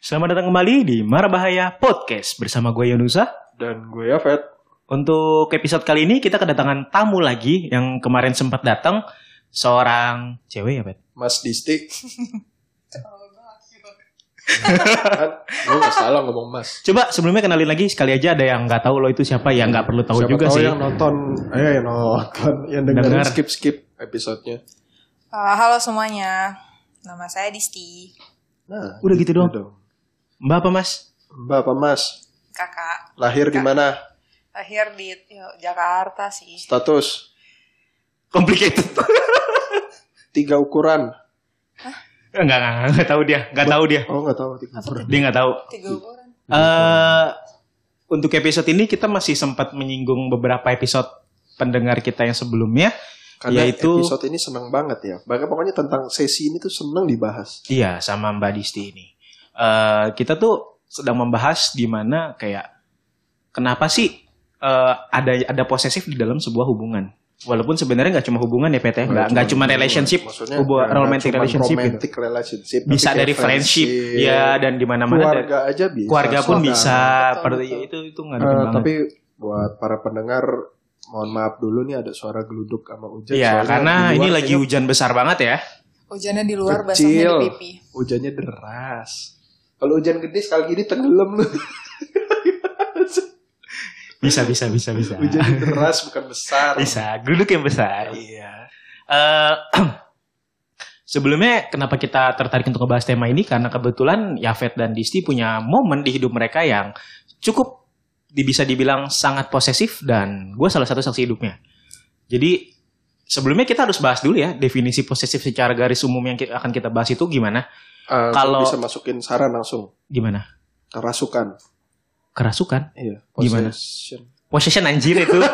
Selamat datang kembali di Marabahaya Podcast bersama gue Yonusa. Dan gue Yafet. Untuk episode kali ini kita kedatangan tamu lagi yang kemarin sempat datang. Seorang cewek ya, Bet? Mas Disti. gue gak salah ngomong mas. Coba sebelumnya kenalin lagi sekali aja ada yang nggak tahu lo itu siapa ya nggak perlu tahu Siapa juga tahu sih. yang nonton, eh yang nonton, yang dengerin Dengar. skip-skip episodenya. Uh, halo semuanya, nama saya Disti, Nah, Udah gitu doang? Mbak apa Mas? Mbak apa mas? kakak. Lahir di mana? Lahir di Jakarta sih. Status? Complicated. Tiga ukuran. Enggak, enggak, enggak, enggak tahu dia, enggak tahu dia. Oh nggak tahu tiga ukuran. Dia enggak tahu. Tiga ukuran. Eh untuk episode ini kita masih sempat menyinggung beberapa episode pendengar kita yang sebelumnya Karena Yaitu- episode ini seneng banget ya. Bahkan pokoknya tentang sesi ini tuh seneng dibahas. Iya, sama Mbak Disti ini. Eh kita tuh sedang membahas di mana kayak kenapa sih eh, ada ada posesif di dalam sebuah hubungan. Walaupun sebenarnya nggak cuma hubungan ya PT, nggak nggak cuma relationship, Maksudnya hubungan nggak romantic relationship gitu. romantic relationship, Bisa dari friendship, ya dan di mana-mana ada- keluarga aja bisa. keluarga pun bisa. Per- betul. itu itu nggak Eh, banget. tapi buat para pendengar mohon maaf dulu nih ada suara geluduk sama hujan. Iya, karena ini lagi hujan besar banget ya. Hujannya di luar, Kecil. basahnya di pipi. Hujannya deras. Kalau hujan gede sekali gini tenggelam lu. Bisa bisa bisa bisa. Hujannya deras bukan besar. Bisa, geruduk yang besar. Iya. Eh, sebelumnya kenapa kita tertarik untuk ngebahas tema ini karena kebetulan Yafet dan Disti punya momen di hidup mereka yang cukup bisa dibilang sangat posesif dan gue salah satu saksi hidupnya. Jadi sebelumnya kita harus bahas dulu ya definisi posesif secara garis umum yang akan kita bahas itu gimana? Eh, Kalau- bisa masukin saran langsung. Gimana? Kerasukan. Kerasukan? Iya. Gimana? Possession. Possession anjir itu.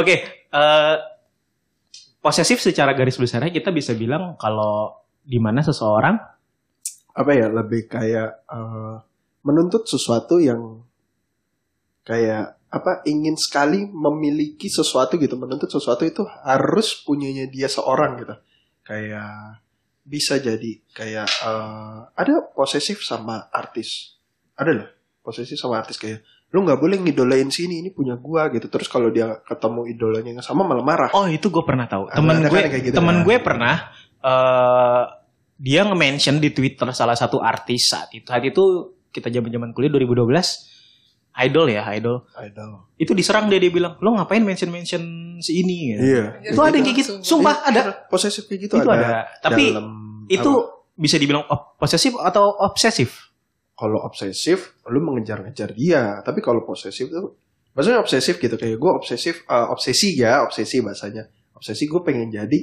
Oke, eh, posesif secara garis besarnya kita bisa bilang kalau di mana seseorang Apa ya lebih kayak eh, menuntut sesuatu yang kayak apa ingin sekali memiliki sesuatu gitu menuntut sesuatu itu harus punyanya dia seorang gitu kayak bisa jadi kayak eh, ada posesif sama artis ada loh posesif sama artis kayak lu nggak boleh ngidolain sini ini punya gua gitu terus kalau dia ketemu idolanya yang sama malah marah Oh itu gue pernah tahu. Ada- Temen ada gue, kan gitu temen kan? gue pernah eh dia nge-mention di Twitter salah satu artis saat itu. Saat itu kita zaman-zaman kuliah 2012 idol ya idol. idol Itu diserang dia dia bilang lo ngapain mention-mention si ini? Gitu. iya Itu ada yang kayak gitu. Sumpah ada. posesif kayak gitu Itu ada. Tapi dalam Itu apa? bisa dibilang posesif atau obsesif? kalau obsesif lu mengejar-ngejar dia tapi kalau posesif tuh maksudnya obsesif gitu kayak gue obsesif eh, obsesi ya obsesi bahasanya obsesi gue pengen jadi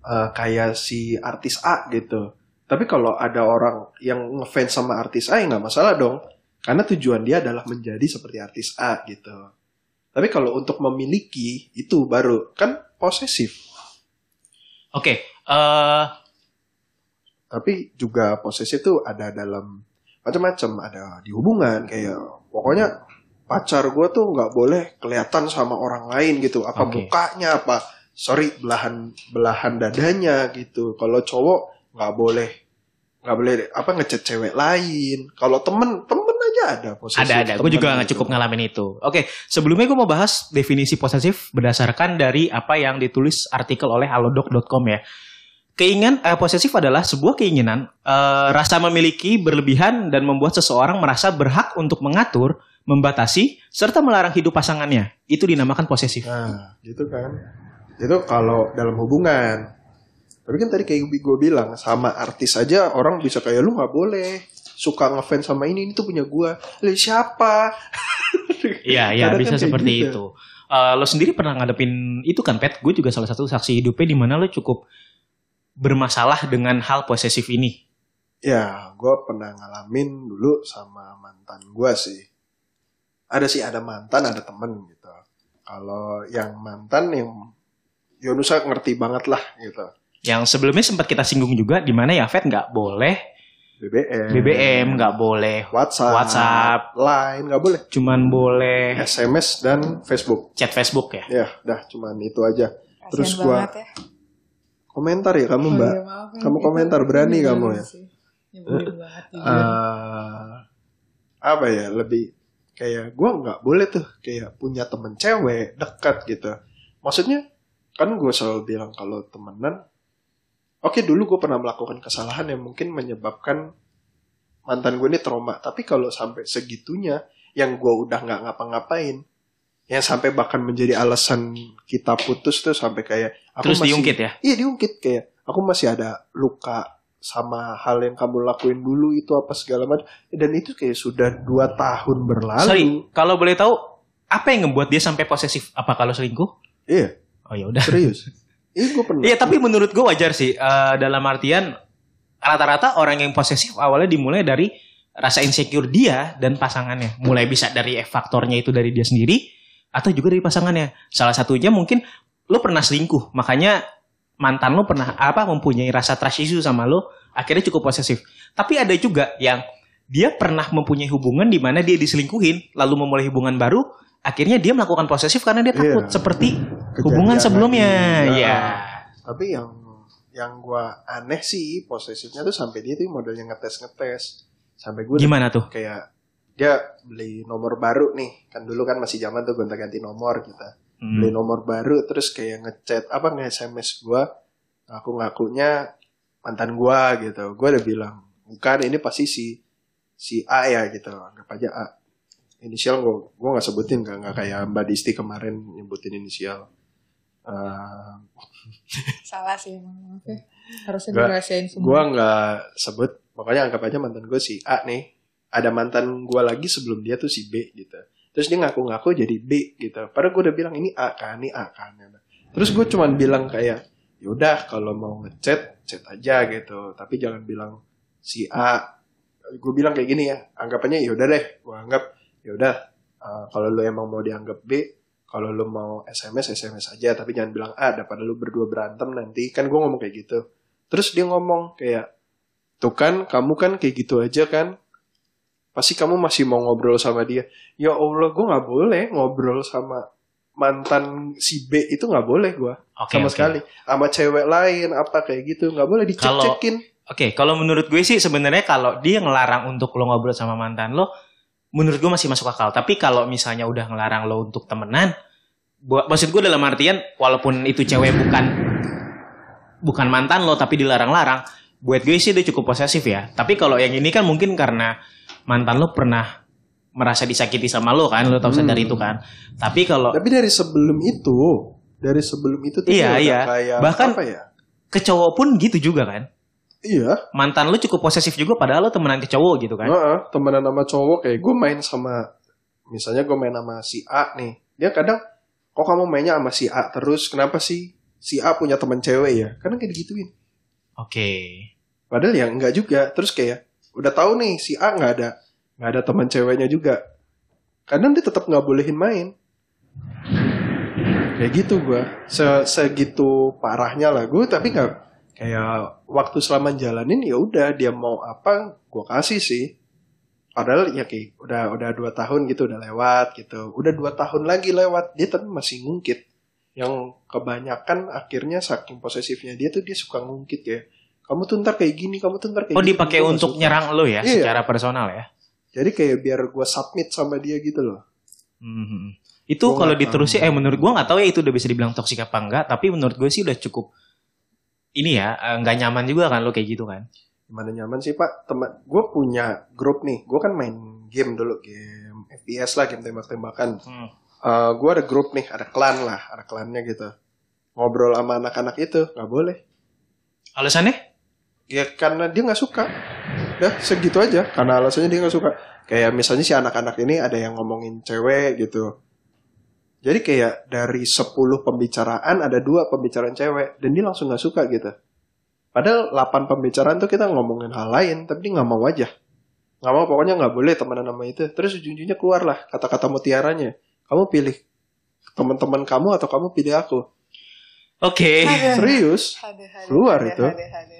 eh, kayak si artis A gitu tapi kalau ada orang yang ngefans sama artis A ya nggak masalah dong karena tujuan dia adalah menjadi seperti artis A gitu tapi kalau untuk memiliki itu baru kan posesif. Oke, eh tapi juga posesif tuh ada dalam macam-macam ada di hubungan kayak pokoknya pacar gue tuh nggak boleh kelihatan sama orang lain gitu. Apa Oke. mukanya apa sorry belahan belahan dadanya gitu. Kalau cowok nggak boleh nggak boleh apa ngechat cewek lain kalau temen temen aja ada posesif ada ada. Gue juga nggak gitu. cukup ngalamin itu. Oke, sebelumnya gue mau bahas definisi posesif berdasarkan dari apa yang ditulis artikel oleh halodoc.com ya. Keinginan eh, posesif adalah sebuah keinginan eh, rasa memiliki berlebihan dan membuat seseorang merasa berhak untuk mengatur, membatasi serta melarang hidup pasangannya. Itu dinamakan posesif. Nah, gitu kan. Itu kalau dalam hubungan. Tapi kan tadi kayak gue bilang sama artis aja orang bisa kayak lu nggak boleh suka ngefans sama ini ini tuh punya gue. Lah siapa? Iya, iya bisa kan seperti gitu. itu. Eh, lo sendiri pernah ngadepin itu kan, Pet? Gue juga salah satu saksi hidupnya di mana lo cukup bermasalah dengan hal posesif ini. Ya, gue pernah ngalamin dulu sama mantan gue sih. Ada sih ada mantan, ada temen gitu. Kalau yang mantan yang Yonusa ngerti banget lah gitu. Yang sebelumnya sempat kita singgung juga di mana Yafet nggak boleh BBM, BBM, nggak boleh WhatsApp, WhatsApp. Line nggak boleh. cuman boleh SMS dan Facebook. chat Facebook ya. Ya, dah cuman itu aja. Kasian Terus gua- ya. Komentar ya kamu, Oh Mbak. iya, maaf ya. Kamu Itu komentar, berani kamu ya? sih. Nyebelin banget. jujur. eh apa ya lebih kayak gue nggak boleh tuh kayak punya temen cewek dekat gitu maksudnya kan gue selalu bilang kalau temenan oke dulu gue pernah melakukan kesalahan yang mungkin menyebabkan mantan gue ini trauma tapi kalau sampai segitunya yang gue udah nggak ngapa-ngapain yang sampai bahkan menjadi alasan kita putus tuh sampai kayak aku Terus masih- diungkit ya? Iya diungkit kayak aku masih ada luka sama hal yang kamu lakuin dulu itu apa segala macam dan itu kayak sudah dua tahun berlalu. Sorry, kalau boleh tahu apa yang ngebuat dia sampai posesif? Apa kalau selingkuh? Iya Oh ya udah. serius. Iya gue. Iya, tapi menurut gue wajar sih. Eh, dalam artian rata-rata orang yang posesif awalnya dimulai dari rasa insecure dia dan pasangannya. Mulai bisa dari faktornya itu dari dia sendiri atau juga dari pasangannya. Salah satunya mungkin lo pernah selingkuh, makanya mantan lo pernah apa mempunyai rasa trust issue sama lo, akhirnya cukup posesif. Tapi ada juga yang dia pernah mempunyai hubungan di mana dia diselingkuhin, lalu memulai hubungan baru, akhirnya dia melakukan posesif karena dia takut Iya. seperti Kejadian hubungan sebelumnya. lagi. Iya. Tapi yang yang gue aneh sih posesifnya tuh sampai dia tuh modelnya ngetes ngetes sampai gue Gimana tuh? kayak dia beli nomor baru nih kan dulu kan masih zaman tuh gonta ganti nomor kita Hmm. beli nomor baru terus kayak ngechat apa nge SMS gua aku ngakunya mantan gua gitu gua udah bilang bukan ini pasti si si A ya gitu anggap aja A inisial gua gua nggak sebutin nggak nggak kayak Mbak Disti kemarin nyebutin inisial. Eh, Salah sih. Emang. Oke. Harusnya dirahasiain semua. gua nggak sebut pokoknya anggap aja mantan gua si A nih. Ada mantan gua lagi sebelum dia tuh si B gitu. Terus dia ngaku-ngaku jadi B gitu. Padahal gua udah bilang ini A kan ini A kan terus gue cuman bilang kayak yaudah kalau mau ngechat chat aja gitu. Tapi jangan bilang si A. Gue bilang kayak gini ya anggapannya yaudah deh. Gue anggap yaudah uh, kalau lu emang mau dianggap B kalau lu mau SMS SMS aja tapi jangan bilang A daripada lu berdua berantem nanti. Kan gue ngomong kayak gitu. Terus dia ngomong kayak tuh kan kamu kan kayak gitu aja kan. Pasti kamu masih mau ngobrol sama dia. Ya Allah gue nggak boleh ngobrol sama mantan si B. Itu nggak boleh gue Oke, sama oke. sekali. Sama cewek lain apa kayak gitu. Nggak boleh Kalau- dicek-cekin Oke, kalau menurut gue sih sebenarnya kalau dia ngelarang untuk lo ngobrol sama mantan lo, menurut gue masih masuk akal. Tapi kalau misalnya udah ngelarang lo untuk temenan, buat maksud gue dalam artian walaupun itu cewek bukan bukan mantan lo tapi dilarang-larang, buat gue sih dia cukup posesif ya. Tapi kalau yang ini kan mungkin karena mantan lo pernah merasa disakiti sama lo kan, lo tau Hmm. sadar itu kan. Tapi kalau tapi dari sebelum itu dari sebelum itu tuh Iya, udah iya. kayak Bahkan- apa ya ke cowok pun gitu juga kan. Iya. Mantan lo cukup posesif juga padahal lo temenan ke cowok gitu kan. Heeh, temenan sama cowok kayak gue main sama misalnya gue main sama si A nih dia kadang kok kamu mainnya sama si A terus? Kenapa sih si A punya teman cewek ya? Kadang kayak digituin. Oke. padahal ya enggak juga terus kayak udah tahu nih si A nggak ada nggak ada teman ceweknya juga. Kadang dia tetap nggak bolehin main. Kayak gitu gue Se segitu parahnya lah gue tapi nggak kayak waktu selama jalanin ya udah dia mau apa gue kasih sih padahal ya kayak udah udah dua tahun gitu udah lewat gitu udah dua tahun lagi lewat dia tapi masih ngungkit yang kebanyakan akhirnya saking posesifnya dia tuh dia suka ngungkit ya kamu tuh ntar kayak gini kamu tuh ntar kayak Oh gini." dipakai untuk nyerang lo ya Iya. secara personal ya. jadi kayak biar gue submit sama dia gitu loh Mhm. Itu kalau diterusin eh menurut gua nggak tahu ya itu udah bisa dibilang toksik apa enggak, tapi menurut gue sih udah cukup ini ya eh, nggak nyaman juga kan lo kayak gitu kan. gimana nyaman sih pak? Teman gue punya grup nih. Gue kan main game dulu game FPS lah game tembak-tembakan. Hmm. gue ada grup nih ada klan lah ada klannya gitu. Ngobrol sama anak-anak itu nggak boleh. Alasannya? ya karena dia nggak suka. Ya segitu aja. Karena alasannya dia nggak suka. Kayak misalnya si anak-anak ini ada yang ngomongin cewek gitu jadi kayak dari 10 pembicaraan ada dua pembicaraan cewek dan dia langsung nggak suka gitu padahal 8 pembicaraan tuh kita ngomongin hal lain tapi dia nggak mau aja nggak mau pokoknya nggak boleh temenan sama itu terus ujung-ujungnya keluar lah kata-kata mutiaranya kamu pilih teman-teman kamu atau kamu pilih aku Oke. Aduh. serius Keluar itu. ada, ada.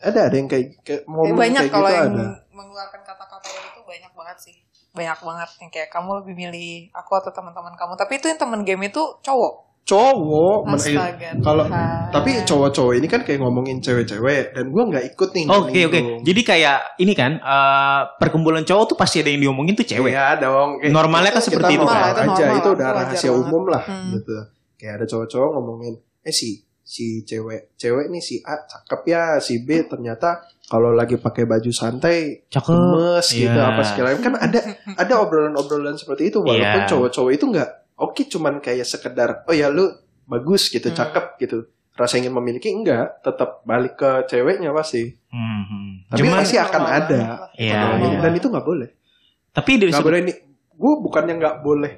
ada ada yang kayak, kayak Tapi momen banyak kayak kalau gitu yang ada mengeluarkan kata-kata itu banyak banget sih. Banyak banget yang kayak kamu lebih milih aku atau teman-teman kamu. Tapi itu yang teman game itu cowok. cowok Astaga, kalau tapi cowok-cowok ini kan kayak ngomongin cewek-cewek dan gue nggak ikut nih Oke oke. nimbrung. Jadi kayak ini kan eh, perkumpulan cowok tuh pasti ada yang diomongin tuh cewek. Iya dong. Kayak Normalnya kan seperti itu kan. Itu aja normal, itu udah rahasia umum lah Hmm. gitu. Kayak ada cowok-cowok ngomongin, eh si si cewek cewek nih si A cakep ya, si B ternyata kalau lagi pakai baju santai Cakep. gemes gitu Iya. apa segala kan ada ada obrolan-obrolan seperti itu walaupun Iya. cowok-cowok itu nggak oke cuman kayak sekedar oh ya lu bagus gitu Hmm. cakep gitu rasa ingin memiliki enggak tetap balik ke ceweknya pasti Hmm, hmm. tapi Cuman, pasti akan Normal ada lah. Iya, iya. dan itu nggak boleh tapi dari nggak boleh nih gue bukannya nggak boleh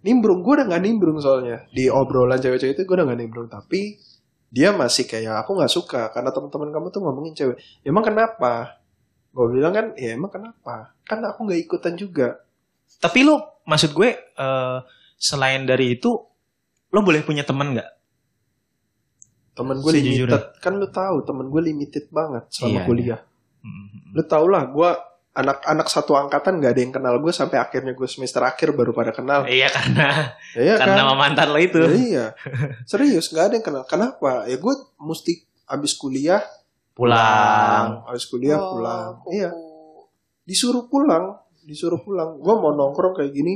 nimbrung gue udah nggak nimbrung soalnya di obrolan cewek-cewek itu gue udah nggak nimbrung tapi dia masih kayak aku nggak suka karena teman-teman kamu tuh ngomongin cewek. Emang kenapa? Gue bilang kan ya emang kenapa? Kan aku nggak ikutan juga. Tapi lu maksud gue eh, selain dari itu lo boleh punya teman nggak? temen gue limited. Kan lu tahu temen gue limited banget selama Iya, kuliah. Hmm. lu tau lah gue anak-anak satu angkatan nggak ada yang kenal gue sampai akhirnya gue semester akhir baru pada kenal Iya karena ya, iya karena kan? mantan lo itu. Ya, iya serius nggak ada yang kenal kenapa ya gue mesti abis kuliah Pulang. abis kuliah Oh, pulang kuku. iya disuruh pulang disuruh pulang gue mau nongkrong kayak gini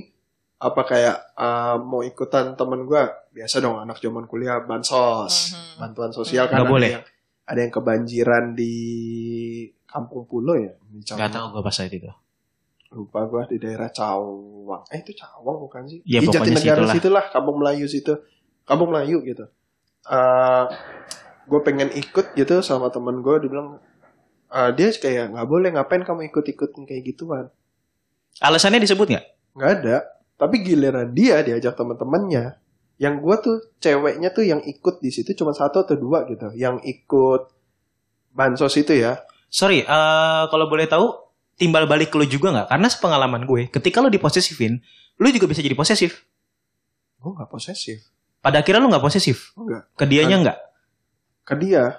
apa kayak uh, mau ikutan temen gue biasa dong anak zaman kuliah bansos Mhm. bantuan sosial Nggak kan ada boleh. yang ada yang kebanjiran di kampung pulau ya di Cawang. Gak tahu gue pas saat itu. lupa gue di daerah Cawang. Eh itu Cawang bukan sih? Ya, di Jatinegara situlah. situlah kampung Melayu situ. Kampung Melayu gitu. Eh gue pengen ikut gitu sama temen gue dibilang eh, dia kayak nggak boleh ngapain kamu ikut-ikutin kayak gituan? Alasannya disebut nggak? nggak ada. Tapi giliran dia diajak teman-temannya yang gue tuh ceweknya tuh yang ikut di situ cuma satu atau dua gitu. Yang ikut bansos itu ya Sorry, eh, kalau boleh tahu timbal balik ke lo juga nggak? Karena sepengalaman gue, ketika lo diposesifin, lo juga bisa jadi posesif. gue nggak posesif Pada akhirnya lo nggak posesif, enggak ke dianya nggak? ke dia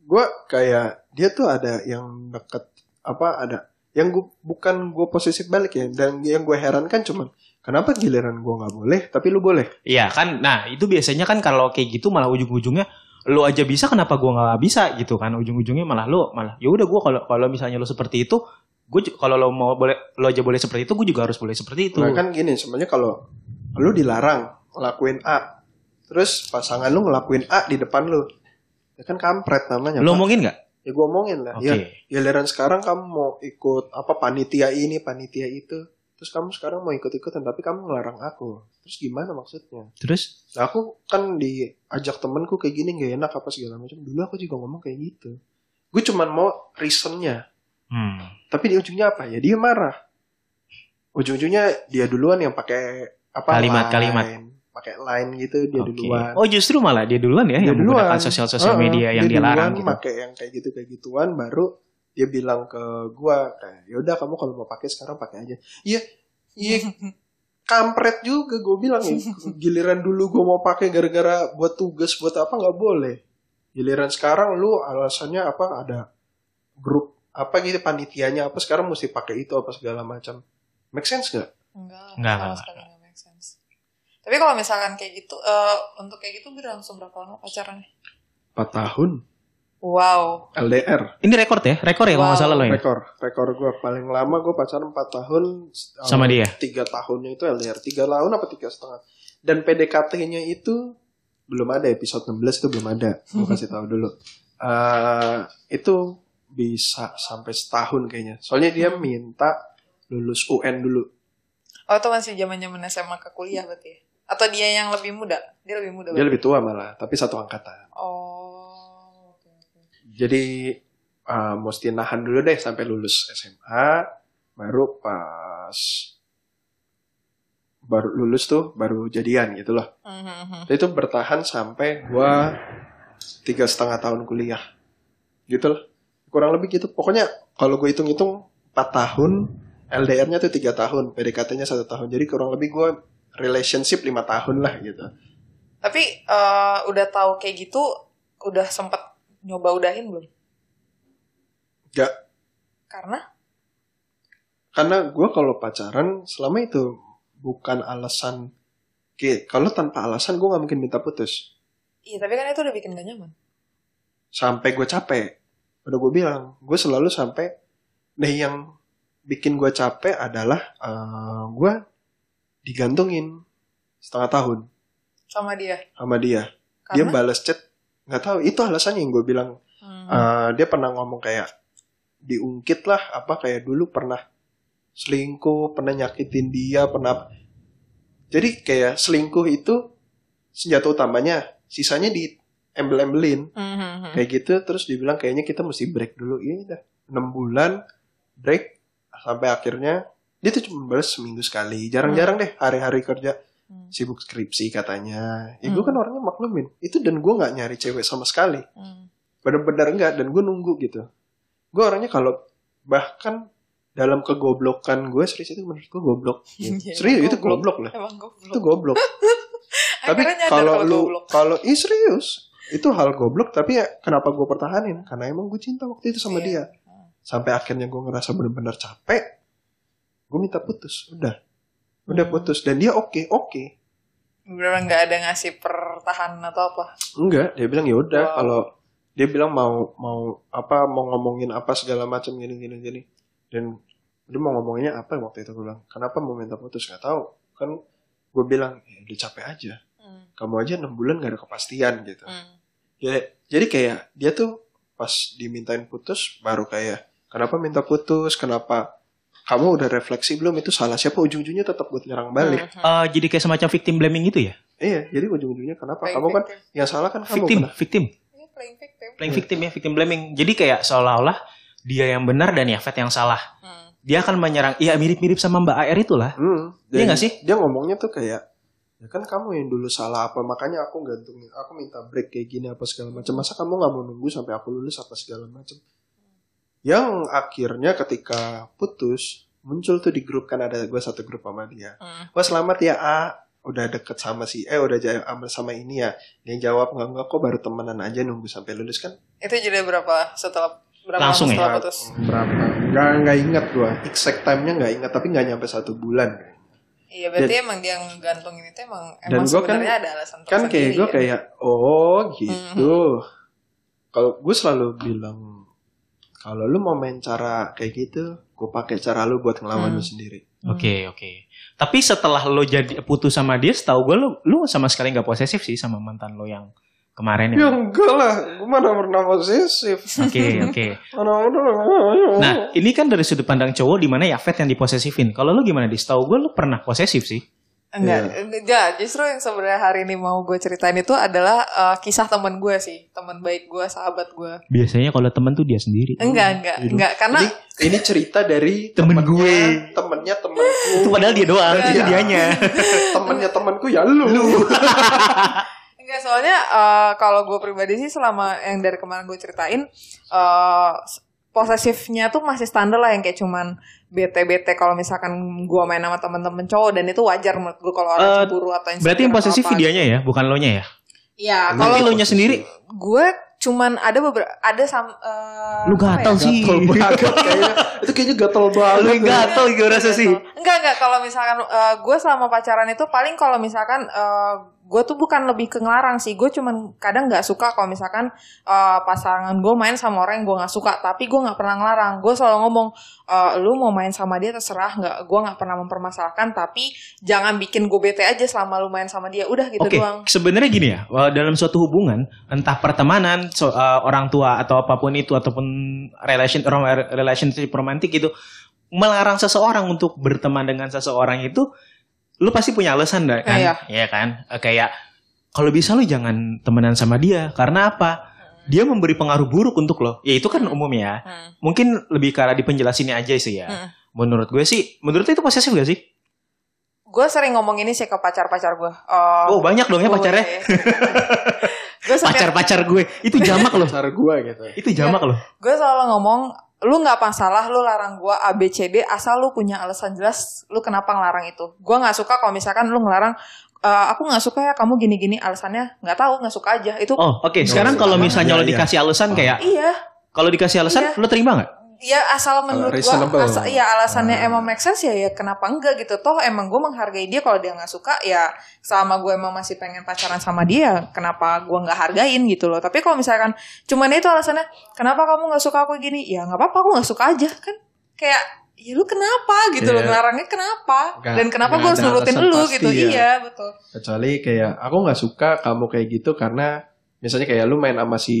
gue kayak dia tuh ada yang deket apa ada yang gue bukan gue posesif balik ya dan yang gue herankan cuman kenapa giliran gue nggak boleh tapi lu boleh Iya kan, nah itu biasanya kan kalau kayak gitu malah ujung-ujungnya lo aja bisa kenapa gua nggak bisa? Gitu kan ujung-ujungnya malah lo malah ya udah gua kalau kalau misalnya lo seperti itu gue kalau lo mau boleh lo aja boleh seperti itu gue juga harus boleh seperti itu. Nah kan gini sebenarnya kalau lu dilarang ngelakuin A terus pasangan lu ngelakuin A di depan lu ya kan kampret namanya lo Pak. omongin nggak? Ya gue omongin lah. Oke. ya giliran sekarang kamu mau ikut apa panitia ini panitia itu terus kamu sekarang mau ikut-ikutan tapi kamu ngelarang aku terus gimana maksudnya terus Nah, aku kan diajak temenku kayak gini nggak enak apa segala macam. Dulu aku juga ngomong kayak gitu. Gue cuman mau reasonnya. hmm. Tapi di ujungnya apa? Ya dia marah. Ujung-ujungnya dia duluan yang pakai apa? Kalimat-kalimat. line. Pakai line gitu dia Oke. duluan. oh justru malah dia duluan ya dia yang duluan. menggunakan sosial-sosial Heeh, media yang dia larang duluan gitu pakai yang kayak gitu kayak gituan baru dia bilang ke gua kayak yaudah kamu kalau mau pakai sekarang pakai aja. Iya, iya. Kampret juga gue bilang ya. Giliran dulu gue mau pakai gara-gara buat tugas buat apa? Nggak boleh. Giliran sekarang lu alasannya apa? Ada grup apa gitu panitianya apa? Sekarang mesti pakai itu apa segala macam. Make sense nggak? Enggak, Enggak, enggak, make sense. Tapi kalau misalkan kayak gitu, eh, untuk kayak gitu berlangsung berapa lama pacarannya? 4 tahun Wow. LDR ini rekor ya rekor ya kalau nggak Wow. salah lo ya rekor rekor gue paling lama gue pacaran 4 tahun Sama dia? tiga tahunnya itu LDR tiga tahun apa tiga setengah dan PDKT-nya itu belum ada episode 16 itu belum ada gue kasih tahu dulu Eh itu bisa sampai setahun kayaknya soalnya dia minta lulus UN dulu Oh, itu masih zaman-zaman SMA ke kuliah berarti ya? Atau dia yang lebih muda? Dia lebih muda dia berarti? lebih tua malah tapi satu angkatan Oh. Jadi eh, mesti nahan dulu deh sampai lulus SMA baru pas baru lulus tuh baru jadian gitu loh. Mhm. Dan itu bertahan sampai gua tiga setengah tahun kuliah. Gitu loh. Kurang lebih gitu. Pokoknya kalau gue hitung-hitung 4 tahun LDR-nya tuh tiga tahun PDKT-nya satu tahun. Jadi kurang lebih gue relationship lima tahun lah gitu. Tapi eh, udah tahu kayak gitu, udah sempet nyoba udahin belum? Gak. Karena? karena gue kalau pacaran selama itu bukan alasan kalau tanpa alasan gue nggak mungkin minta putus. Iya, tapi kan itu udah bikin gak nyaman. Sampai gue capek. Udah gue bilang, gue selalu sampai. Nah yang bikin gue capek adalah eh, gue digantungin setengah tahun Sama dia. sama dia. Dia Karena balas chat nggak tahu itu alasannya yang gue bilang. Hmm. Eh, dia pernah ngomong kayak diungkit lah apa kayak dulu pernah selingkuh, pernah nyakitin dia, pernah jadi kayak selingkuh itu senjata utamanya, sisanya di embel-embelin. Hmm, hmm, hmm. kayak gitu terus dibilang kayaknya kita mesti break dulu. Ini dah. Enam bulan break sampai akhirnya dia tuh cuma balas seminggu sekali. Jarang-jarang deh hari-hari kerja Hmm. sibuk skripsi katanya. Ya gue Hmm. kan orangnya maklumin itu dan gue nggak nyari cewek sama sekali. Hmm. bener-bener enggak dan gue nunggu gitu. Gue orangnya kalau bahkan dalam kegoblokan gue serius itu menurut gue goblok. Iya, serius itu goblok. goblok lah Emang goblok. itu goblok. Tapi kalau lu kalau ih serius? Itu hal goblok tapi ya kenapa gue pertahanin? Karena emang gue cinta waktu itu sama Iya. dia. Sampai akhirnya gue ngerasa bener-bener capek. Gue minta putus udah udah putus dan dia oke oke Beneran nggak ada ngasih pertahanan atau apa. enggak dia bilang ya udah Wow. kalau dia bilang mau mau apa mau ngomongin apa segala macam gini gini gini dan dia mau ngomonginnya apa waktu itu gue bilang kenapa mau minta putus nggak tahu kan gue bilang ya udah capek aja Hmm. kamu aja enam bulan gak ada kepastian gitu Hmm. ya jadi kayak dia tuh pas dimintain putus baru kayak kenapa minta putus kenapa kamu udah refleksi belum itu salah siapa ujung-ujungnya tetap buat nyerang balik. Eh, jadi kayak semacam victim blaming gitu ya? iya jadi ujung-ujungnya kenapa Playing kamu kan victim. yang salah kan kamu Victim, kenapa? victim, Iya, playing victim. playing Iya. victim ya, victim blaming. Jadi kayak seolah-olah dia yang benar dan Yafet yang salah. Hmm. Dia akan menyerang, ya mirip-mirip sama Mbak AR itulah. Hmm, Iya nggak sih? Dia ngomongnya tuh kayak ya kan kamu yang dulu salah apa makanya aku gantungin aku minta break kayak gini apa segala macam masa kamu nggak mau nunggu sampai aku lulus apa segala macam yang akhirnya ketika putus muncul tuh di grup kan ada gue satu grup sama dia. Hmm. wah selamat ya A. Udah deket sama si eh udah jauh sama sama ini ya. Dia jawab nggak nggak kok baru temenan aja nunggu sampai lulus kan? Itu jadi berapa setelah berapa Langsung lama ya? setelah putus? berapa? Nggak nggak ingat gue exact time nya nggak ingat tapi nggak nyampe satu bulan. Iya, berarti emang dia ngegantungin itu emang Dan emang gua kan- sebenarnya ada alasan kan kayak gue ya. kayak oh gitu. Kalau gue selalu bilang kalau lu mau main cara kayak gitu gue pakai cara lu buat ngelawan Hmm. lu sendiri. Oke, oke. Tapi setelah lo jadi putus sama dia, setahu gue lo, lo sama sekali nggak posesif sih sama mantan lo yang kemarin ya ya. enggak lah gue mana pernah posesif Oke, oke. Nah, ini kan dari sudut pandang cowok di mana Yafet yang diposesifin. Kalau lo gimana? Di setahu gue lo pernah posesif sih. Enggak, enggak, justru yang sebenarnya hari ini mau gue ceritain itu adalah eh, kisah teman gue sih, teman baik gue, sahabat gue. Biasanya kalau temen tuh dia sendiri. Enggak, enggak, Aduh. enggak, karena ini ini cerita dari Temen temennya- gue. temennya temenku Itu padahal dia doang, itu Iya. dianya. temennya temenku ya lu, enggak soalnya eh, kalau gue pribadi sih selama yang dari kemarin gue ceritain eh posesifnya tuh masih standar lah yang kayak cuman bete-bete kalau misalkan gue main sama temen-temen cowok dan itu wajar menurut gue kalau orang Eh, cemburu atau Berarti yang insecure atau posesif apa. dianya ya, bukan lo nya ya. Iya, kalau lo nya sendiri, gue cuman ada beberapa ada sam eh, lu apa gatel ya? sih. gatel banget kayaknya itu kayaknya gatel banget Lu yang gatel gue rasa sih. Enggak enggak kalau misalkan eh, gue selama pacaran itu paling kalau misalkan eh, gue tuh bukan lebih ke ngelarang sih. Gue cuman kadang nggak suka kalau misalkan eh, pasangan gue main sama orang yang gue nggak suka. Tapi gue nggak pernah ngelarang. Gue selalu ngomong, eh, lu mau main sama dia terserah. Nggak, gue nggak pernah mempermasalahkan. Tapi jangan bikin gue bete aja selama lu main sama dia. Udah gitu Oke, doang. sebenarnya gini ya, dalam suatu hubungan, entah pertemanan, so- uh, orang tua atau apa pun itu ataupun relation relationship romantik itu, melarang seseorang untuk berteman dengan seseorang itu, lu pasti punya alasan dah kan? Iya. Iya kan? Eh, Kayak kalau bisa lu jangan temenan sama dia, karena apa? Dia memberi pengaruh buruk untuk lo. Ya itu kan umum ya. Hmm. Mungkin lebih ke arah dipenjelasinnya aja sih ya. Hmm. Menurut gue sih, menurut lu itu posesif gak sih? Gue sering ngomong ini sih ke pacar-pacar gue. Eh, Oh banyak dong ya gue- pacarnya. gue setiap- Pacar-pacar gue itu jamak loh. cara gue gitu Itu jamak loh. gue selalu ngomong lu nggak masalah lu larang gue A B C D asal lu punya alasan jelas lu kenapa ngelarang itu gue nggak suka kalau misalkan lu ngelarang "Eh, aku nggak suka ya kamu gini gini alasannya nggak tahu nggak suka aja itu Oh, oke. Sekarang Oh, kalau iya, misalnya lo iya. dikasih alasan kayak iya kalau dikasih alasan Iya. lo terima nggak? Ya asal menurut gue asal ya alasannya Ah. emang make sense ya ya kenapa enggak gitu. Toh emang gue menghargai dia kalau dia nggak suka ya selama gue emang masih pengen pacaran sama dia kenapa gue nggak hargain gitu loh. Tapi kalau misalkan cuman itu alasannya kenapa kamu nggak suka aku gini? Ya nggak apa-apa aku nggak suka aja kan. Kayak ya lu kenapa? gitu loh Iya. ngelarangnya kenapa? Nggak- dan kenapa gue harus nurutin lu gitu. ya. iya betul. Kecuali kayak aku nggak suka kamu kayak gitu karena misalnya kayak lu main sama si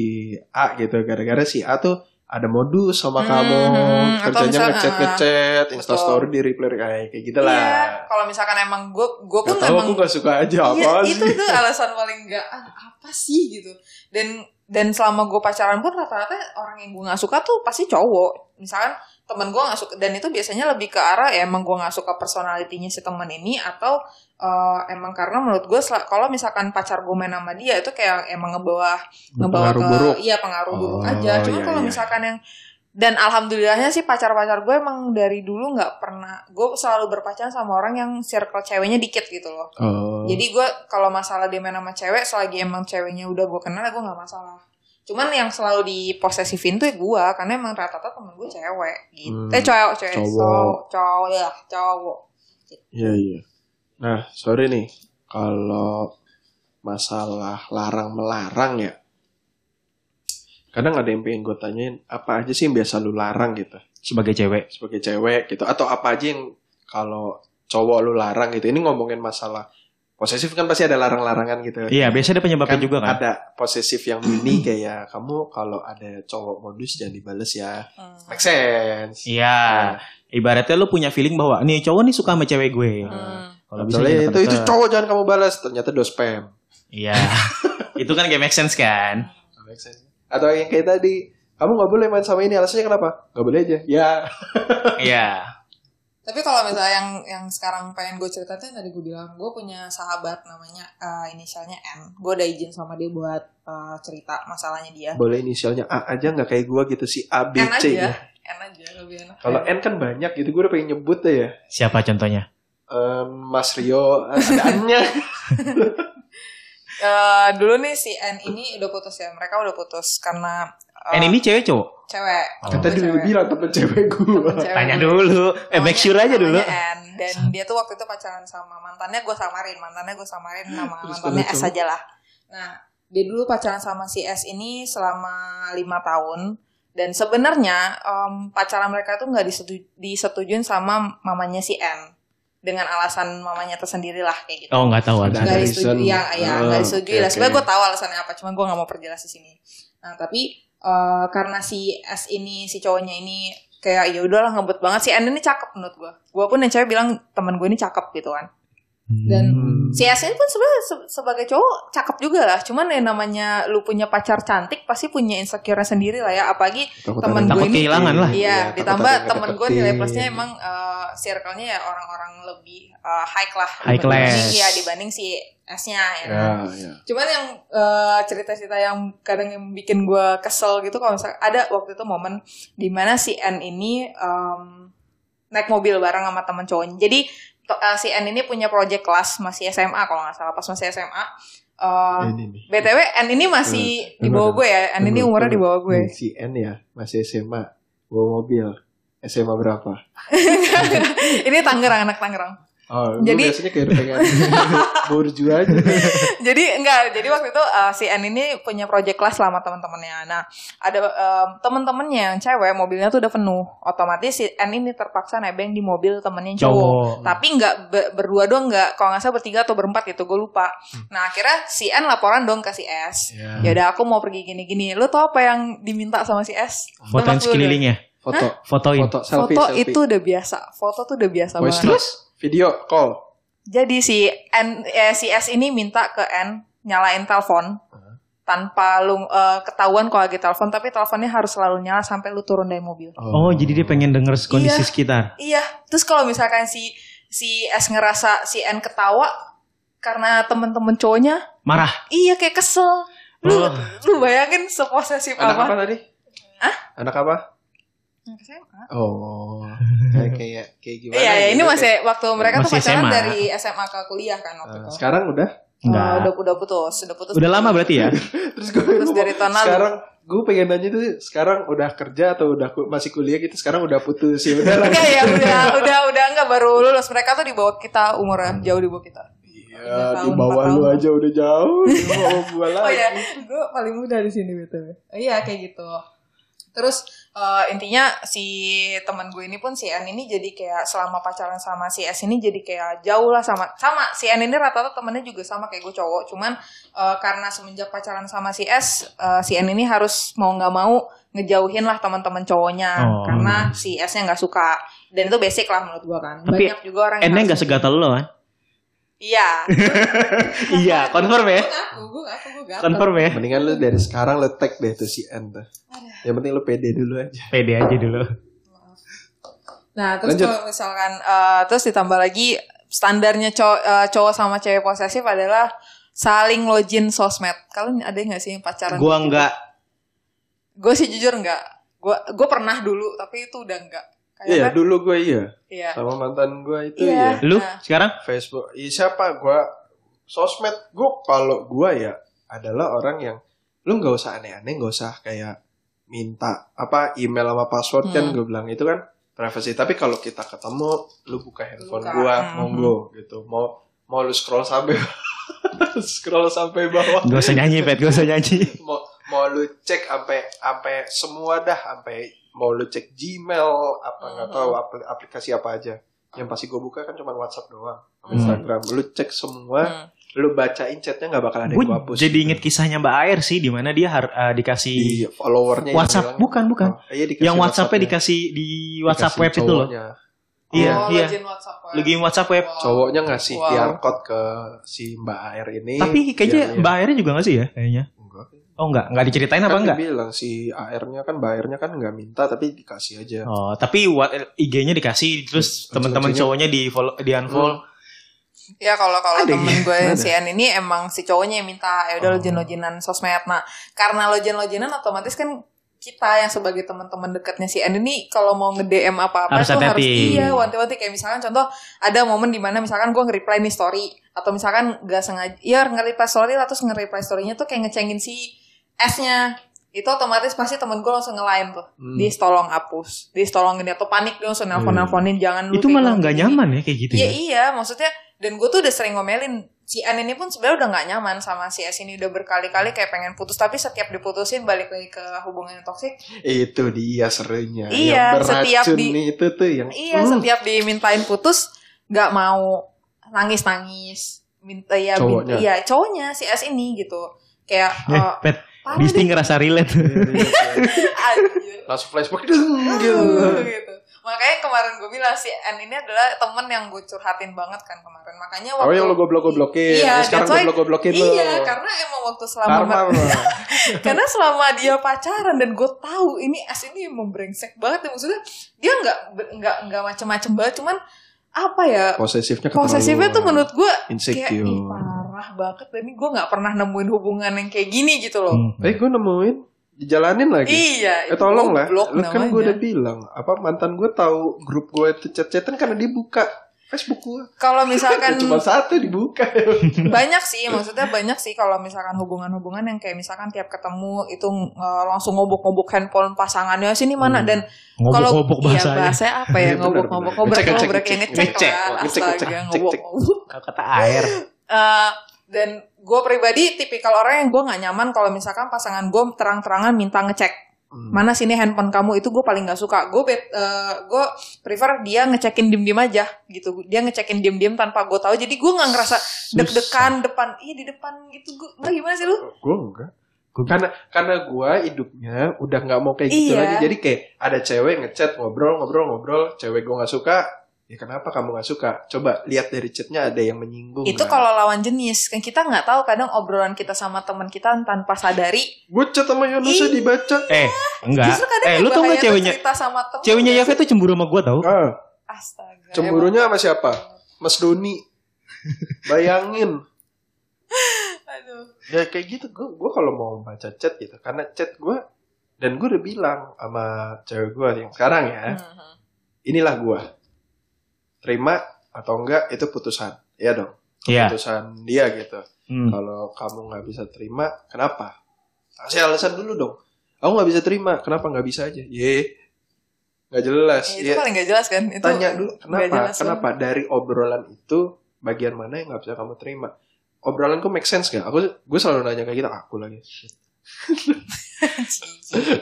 A gitu gara-gara si A tuh ada modus sama Hmm, kamu atau kerjanya misalnya, ngechat ngechat instastory di reply kayak kayak gitu lah. Iya kalau misalkan emang gue gue pun Gak tahu emang aku gak suka aja Iya, apa itu sih tuh alasan paling enggak ah, apa sih? gitu. Dan dan selama gue pacaran pun rata-rata orang yang gue nggak suka tuh pasti cowok. Misalkan temen gue nggak suka dan itu biasanya lebih ke arah ya emang gue nggak suka personalitinya si temen ini atau eh, emang karena menurut gue kalau misalkan pacar gue main sama dia itu kayak emang ngebawa ngebawa Pengaruh ke buruk. iya pengaruh buruk Oh, aja. Cuma iya, kalau iya. misalkan yang dan alhamdulillahnya sih pacar-pacar gue emang dari dulu nggak pernah gue selalu berpacaran sama orang yang circle ceweknya dikit gitu loh. oh. Jadi gue kalau masalah dia main sama cewek, selagi emang ceweknya udah gue kenal, gue nggak masalah. Cuman yang selalu diposesifin tuh ya gue, karena emang rata-rata temen gue cewek gitu. Hmm, Eh cowok, cewek, cowok. cowok, cowok ya, cowok. Iya iya. Nah sorry nih kalau masalah larang melarang ya. Kadang ada yang pengen gue tanyain apa aja sih yang biasa lu larang gitu sebagai cewek. sebagai cewek gitu atau apa aja yang kalau cowok lu larang gitu. Ini ngomongin masalah posesif kan pasti ada larang-larangan gitu. Iya, biasanya ada penyebabnya kan juga kan. ada posesif yang mini kayak kamu kalau ada cowok modus jangan dibales ya. Hmm. Make sense. Iya. Ibaratnya lu punya feeling bahwa nih cowok nih suka sama cewek gue. Hmm. Kalau bisa itu itu cowok jangan kamu balas ternyata do spam. Iya. itu kan gak make sense kan? Make sense. Atau yang kayak tadi, kamu nggak boleh main sama ini alasannya kenapa? Nggak boleh aja. Ya. Iya. Tapi kalau misalnya yang yang sekarang pengen gue ceritain tadi gue bilang, gue punya sahabat namanya eh, inisialnya N. Gue udah izin sama dia buat eh, cerita masalahnya dia. Boleh inisialnya A aja nggak kayak gua gitu si A B N C. aja, ya. N aja lebih enak. Kalau N kan banyak gitu, gue udah pengen nyebut deh ya. Siapa contohnya? Em, Mas Rio, ada N-nya. Eh, dulu nih si N ini udah putus ya, mereka udah putus karena eh, And ini cewek cowok? cewek. Oh. Tadi udah bilang temen cewek gua. Temen cewek. Tanya dulu. Eh make sure aja dulu. N. Dan dia tuh waktu itu pacaran sama mantannya gue samarin, mantannya gue samarin nama Terus mantannya S aja lah. Nah, dia dulu pacaran sama si S ini selama lima tahun. Dan sebenarnya em, pacaran mereka tuh nggak disetu- disetujuin sama mamanya si N dengan alasan mamanya tersendiri lah kayak gitu. Oh nggak tahu Ada alasannya. nggak disetujui ya, ya Oh, nggak disetujui oke, lah. Sebenarnya oke. gue tahu alasannya apa, cuman gue nggak mau perjelas di sini. Nah tapi eh, karena si S ini si cowoknya ini kayak ya udahlah ngebet banget si N ini cakep menurut gue. Gue pun yang cewek bilang teman gue ini cakep gitu kan. Dan Hmm. si ini pun sebenarnya se- sebagai cowok cakep juga lah. Cuman ya namanya lu punya pacar cantik pasti punya insecure sendiri lah ya. Apalagi Takut temen gue ini- kehilangan lah. Iya, takut ditambah temen gue nilai plusnya emang eh, circle-nya ya orang-orang lebih eh, high lah. High dibanding- class. Iya, dibanding si S-nya ya. Ya, ya. Cuman yang eh, cerita-cerita yang kadang yang bikin gue kesel gitu kalau misalnya ada waktu itu momen di mana si N ini em, naik mobil bareng sama temen cowoknya. Jadi eh, si N ini punya project kelas masih SMA kalau nggak salah pas masih SMA. Eh, Ini nih. BTW N ini masih di bawah gue ya. N ini umurnya di bawah gue. Si N ya, masih SMA. Bawa mobil. SMA berapa? ini Tangerang anak Tangerang. Oh, Jadi- biasanya kayak pengen burju aja. jadi enggak, jadi waktu itu uh, si N ini punya project kelas selama teman-temannya. Nah, ada um, teman-temannya yang cewek mobilnya tuh udah penuh. Otomatis si N ini terpaksa nebeng di mobil temennya yang cowok. Cowok. Tapi enggak be- berdua doang enggak, kalau nggak salah bertiga atau berempat gitu, gue lupa. Nah, akhirnya si N laporan dong ke si S. Ya. Ya udah aku mau pergi gini-gini. Lu tau apa yang diminta sama si S? Deh. sekelilingnya. Foto, Fotoin. foto, selfie, Foto selfie. itu udah biasa. Foto tuh udah biasa Voice banget. Terus? Video call. Jadi si N eh, si S ini minta ke N nyalain telepon tanpa lu eh, ketahuan kalau lagi telepon tapi teleponnya harus selalu nyala sampai lu turun dari mobil. Oh jadi dia pengen denger kondisi Iya. sekitar. Iya, terus kalau misalkan si si S ngerasa si N ketawa karena temen-temen cowoknya, Marah. iya kayak kesel. Lu Oh. lu bayangin seposesif Anak apa? apa tadi? Hah? Anak apa? SMA. Oh, kayak kayak kayak gimana? Iya, ya, ini gitu, masih waktu mereka tuh Masih pacaran SMA. dari SMA ke kuliah kan waktu kayak- itu. Sekarang udah. Eh, Enggak. udah udah putus, udah putus. Udah lama berarti ya? Terus gue Terus dari tahun lalu. Sekarang gue pengen nanya tuh sekarang udah kerja atau udah ku- masih kuliah gitu sekarang udah putus ya udah lah Enggak ya udah udah udah enggak baru lulus mereka tuh di bawah kita umurnya jauh di bawah kita. Tiga ya di bawah lu aja udah jauh di bawah gue lagi Oh ya, gue paling muda di sini betul. Iya kayak gitu. Terus eh, intinya si teman gue ini pun si N ini jadi kayak selama pacaran sama si S ini jadi kayak jauh lah sama sama si N ini rata-rata temennya juga sama kayak gue cowok. Cuman eh, karena semenjak pacaran sama si S, eh, si N ini harus mau nggak mau ngejauhin lah teman-teman cowoknya Oh. karena si S-nya nggak suka. Dan itu basic lah menurut gue kan. Tapi Banyak juga orang yang N-nya nggak segatal lo kan? Iya. iya, confirm ya. Gue gue. Confirm ya. mendingan lu dari sekarang lu tag deh tuh si N tuh yang penting lu pede dulu aja Pede aja dulu. Nah, terus Lanjut. kalau misalkan eh, terus ditambah lagi standarnya cowok, eh, cowok sama cewek posesif adalah saling login sosmed. Kalian ada nggak sih yang pacaran? Gua nggak. Gue sih jujur nggak. Gue gue pernah dulu, tapi itu udah iya Kayak dulu gue iya Iya. sama mantan gue itu Iya. ya Lu Nah. sekarang? Facebook iya siapa gue sosmed gue kalau gue ya adalah orang yang lu nggak usah aneh-aneh nggak usah kayak minta apa email sama password kan Hmm. gue bilang itu kan privacy tapi kalau kita ketemu lu buka handphone Buka. gue Hmm. monggo gitu mau mau lu scroll sampai scroll sampai bawah Gak usah nyanyi, Pet. Gak usah nyanyi. mau mau lu cek sampai sampai semua dah sampai mau lu cek Gmail apa nggak Mhm. tahu apl- aplikasi apa aja yang pasti gue buka kan cuma WhatsApp doang Hmm. Instagram lu cek semua Hmm. lu bacain chatnya nggak bakal ada Gue yang gue hapus jadi inget kisahnya Mbak Air sih, di mana dia har- eh, dikasih di followernya yang WhatsApp. bilang- Bukan, bukan. Oh, iya, Yang WhatsAppnya dikasih di WhatsApp Dikasih web itu loh. Iya, oh, iya. login WhatsApp web. Lagi WhatsApp web. Wow. cowoknya ngasih Wow. QR code ke si Mbak Air ini Tapi kayaknya biar dia- Mbak Airnya juga gak sih ya? Kayaknya. enggak Oh enggak, enggak diceritain apa kan enggak? bilang si AR-nya kan Mbak Air-nya kan nggak minta tapi dikasih aja Oh, tapi what IG-nya dikasih terus Terus teman-teman cowoknya di follow, di unfollow. Ya kalau kalau temen ya? gue Ada. si N ini emang si cowoknya yang minta ya udah Oh. login-loginan sosmed. Nah, karena login-loginan otomatis kan kita yang sebagai teman-teman dekatnya si N ini kalau mau nge-DM apa-apa Harus tuh harus hati-hati. iya wanti-wanti kayak misalkan contoh ada momen di mana misalkan gue nge-reply nih story atau misalkan gak sengaja ya nge-reply story lah terus nge-reply story-nya tuh kayak ngecengin si S-nya itu otomatis pasti temen gue langsung nge-line tuh Hmm. Dis tolong hapus Dis tolong ini atau panik dia langsung nelfon-nelfonin jangan lu Itu malah gitu, nggak nyaman ya kayak gitu Iya ya. iya, maksudnya dan gue tuh udah sering ngomelin si An ini pun sebenarnya udah nggak nyaman sama si S ini udah berkali-kali kayak pengen putus tapi setiap diputusin balik lagi ke hubungan yang toksik. itu dia serunya Iya, yang setiap di- nih, itu tuh yang Iya, Hmm. setiap dimintain putus nggak mau nangis-nangis. Minta ya Cowoknya. minta, iya cowoknya si S ini gitu. Kayak Eh, eh, Pet, Disti deh. ngerasa relate. Anjir. langsung flashback deng gitu. Aduh, gitu. Makanya kemarin gue bilang si N ini adalah temen yang gue curhatin banget kan kemarin. Makanya Oh yang lo goblok goblokin, Iya, sekarang that's why- goblok goblokin lo. Iya, karena emang waktu selama Karma karena selama dia pacaran dan gue tahu ini S ini emang brengsek banget ya maksudnya dia nggak nggak nggak macem-macem banget cuman apa ya Posesifnya posesifnya tuh menurut gue kayak insecure. ih, parah banget dan ini gue nggak pernah nemuin hubungan yang kayak gini gitu loh Hmm. Eh gue nemuin, dijalanin lagi. iya Eh tolong lah, lu kan gue udah bilang apa mantan gue tahu grup gue itu chat-chatan karena dia buka Facebook gue. kalau misalkan Cuma satu dibuka. banyak sih maksudnya banyak sih kalau misalkan hubungan-hubungan yang kayak misalkan tiap ketemu itu eh, langsung ngobok-ngobok handphone pasangannya sini mana Hmm. dan kalau Ngobok-ngobok iya, bahasanya. bahasanya apa ya Iya, ngobok-ngobok Ngecek, ngecek, yang ngecek, ngecek ngecek, lah ngecek, ngecek, astaga ngecek, ngobok Kata air. Eh, dan gue pribadi tipikal orang yang gue nggak nyaman kalau misalkan pasangan gue terang-terangan minta ngecek Hmm. mana sini handphone kamu itu gue paling nggak suka gue bet eh, gue prefer dia ngecekin diem diem aja gitu dia ngecekin diem diem tanpa gue tahu jadi gue nggak ngerasa deg-degan depan iya di depan gitu gue nggak gimana sih lu gue enggak. Karena karena gue hidupnya udah nggak mau kayak gitu Iya. lagi. Jadi kayak ada cewek ngechat ngobrol ngobrol ngobrol, cewek gue nggak suka. Ya kenapa kamu nggak suka? Coba lihat dari chatnya ada yang menyinggung. itu kalau lawan jenis kan kita nggak tahu kadang obrolan kita sama teman kita tanpa sadari gue chat sama Yonusa Ih. dibaca. Eh, enggak. justru kadang Eh, lu tau gak ceweknya? cerita sama temen Ceweknya sih? tuh cemburu sama gue tau. Ah, astaga cemburunya sama siapa? Mas Doni. Bayangin. aduh Ya kayak gitu. Gue gue kalau mau baca chat gitu, karena chat gue dan gue udah bilang sama cewek gue yang sekarang ya, Mhm. inilah gue. Terima atau enggak itu putusan. Iya dong. Iya. Putusan dia gitu. Hmm. Kalau kamu nggak bisa terima, kenapa? Kasih alasan dulu dong. Aku nggak bisa terima. Kenapa nggak bisa aja? Ye, nggak jelas. Ya, itu Ya, paling gak jelas kan itu tanya dulu nggak kenapa? jelas Kenapa dari obrolan itu bagian mana yang nggak bisa kamu terima? Obrolanku make sense gak? Aku gue selalu nanya kayak gitu. Aku lagi.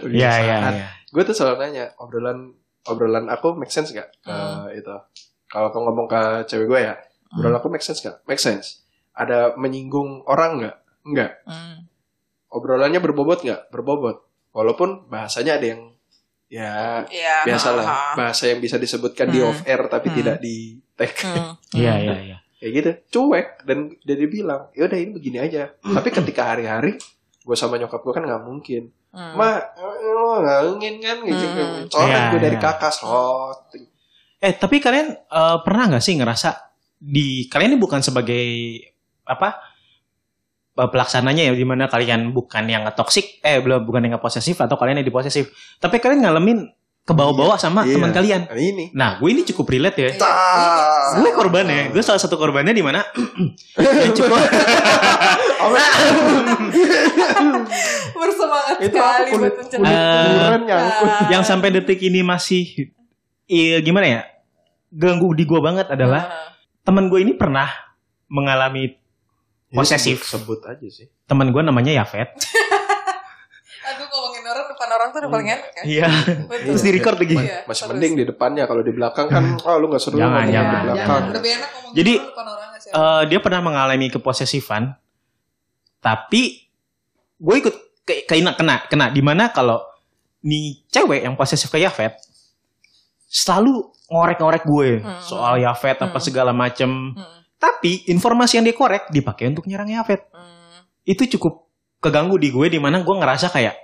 Iya iya iya. Gue tuh selalu nanya obrolan obrolan aku make sense gak? Hmm. itu. Kalau aku ngomong ke cewek gue ya, obrolan aku make sense gak? Make sense. Ada menyinggung orang nggak? Enggak. Hmm. Obrolannya berbobot nggak? Berbobot. Walaupun bahasanya ada yang ya Iya. biasalah ha, ha. bahasa yang bisa disebutkan di Hmm. off air tapi Hmm. tidak di tag Hmm. Iya iya iya. kayak gitu cuek dan dia bilang ya udah ini begini aja tapi ketika hari-hari gue sama nyokap gue kan nggak mungkin Hmm. ma lo nggak ingin kan gitu Hmm. coret Iya, gue dari iya. kakak slot Eh tapi kalian eh, pernah nggak sih ngerasa di kalian ini bukan sebagai apa eh, pelaksananya ya di mana kalian bukan yang toxic eh belum bukan yang posesif atau kalian yang diposesif tapi kalian ngalamin kebawa-bawa sama Iya. teman kalian. nah, ini Nah gue ini cukup relate ya. Iya. Gue korbannya, gue salah satu korbannya di mana yang cukup bersemangat itu sekali buat. Eh, yang sampai detik ini masih iya, gimana ya ganggu di gue banget adalah Ah. teman gue ini pernah mengalami posesif. Ya, sebut, sebut aja sih teman gue namanya Yafet. aduh ngomongin orang depan orang tuh udah paling enak kan Iya. Betul. Terus di record lagi. Iya, masih terus. mending di depannya kalau di belakang kan oh lu nggak seru Jangan, ngomong jangan, di Iya, belakang jangan. lebih enak ngomongin Jadi, orang depan orang aja. Eh, dia pernah mengalami keposesifan, tapi gue ikut ke, kena kena kena di mana kalau nih cewek yang posesif ke Yafet selalu ngorek-ngorek gue Hmm. soal Yafet apa Hmm. segala macem. Hmm. Tapi informasi yang dia korek dipakai untuk nyerang Yafet. Hmm. Itu cukup keganggu di gue di mana gue ngerasa kayak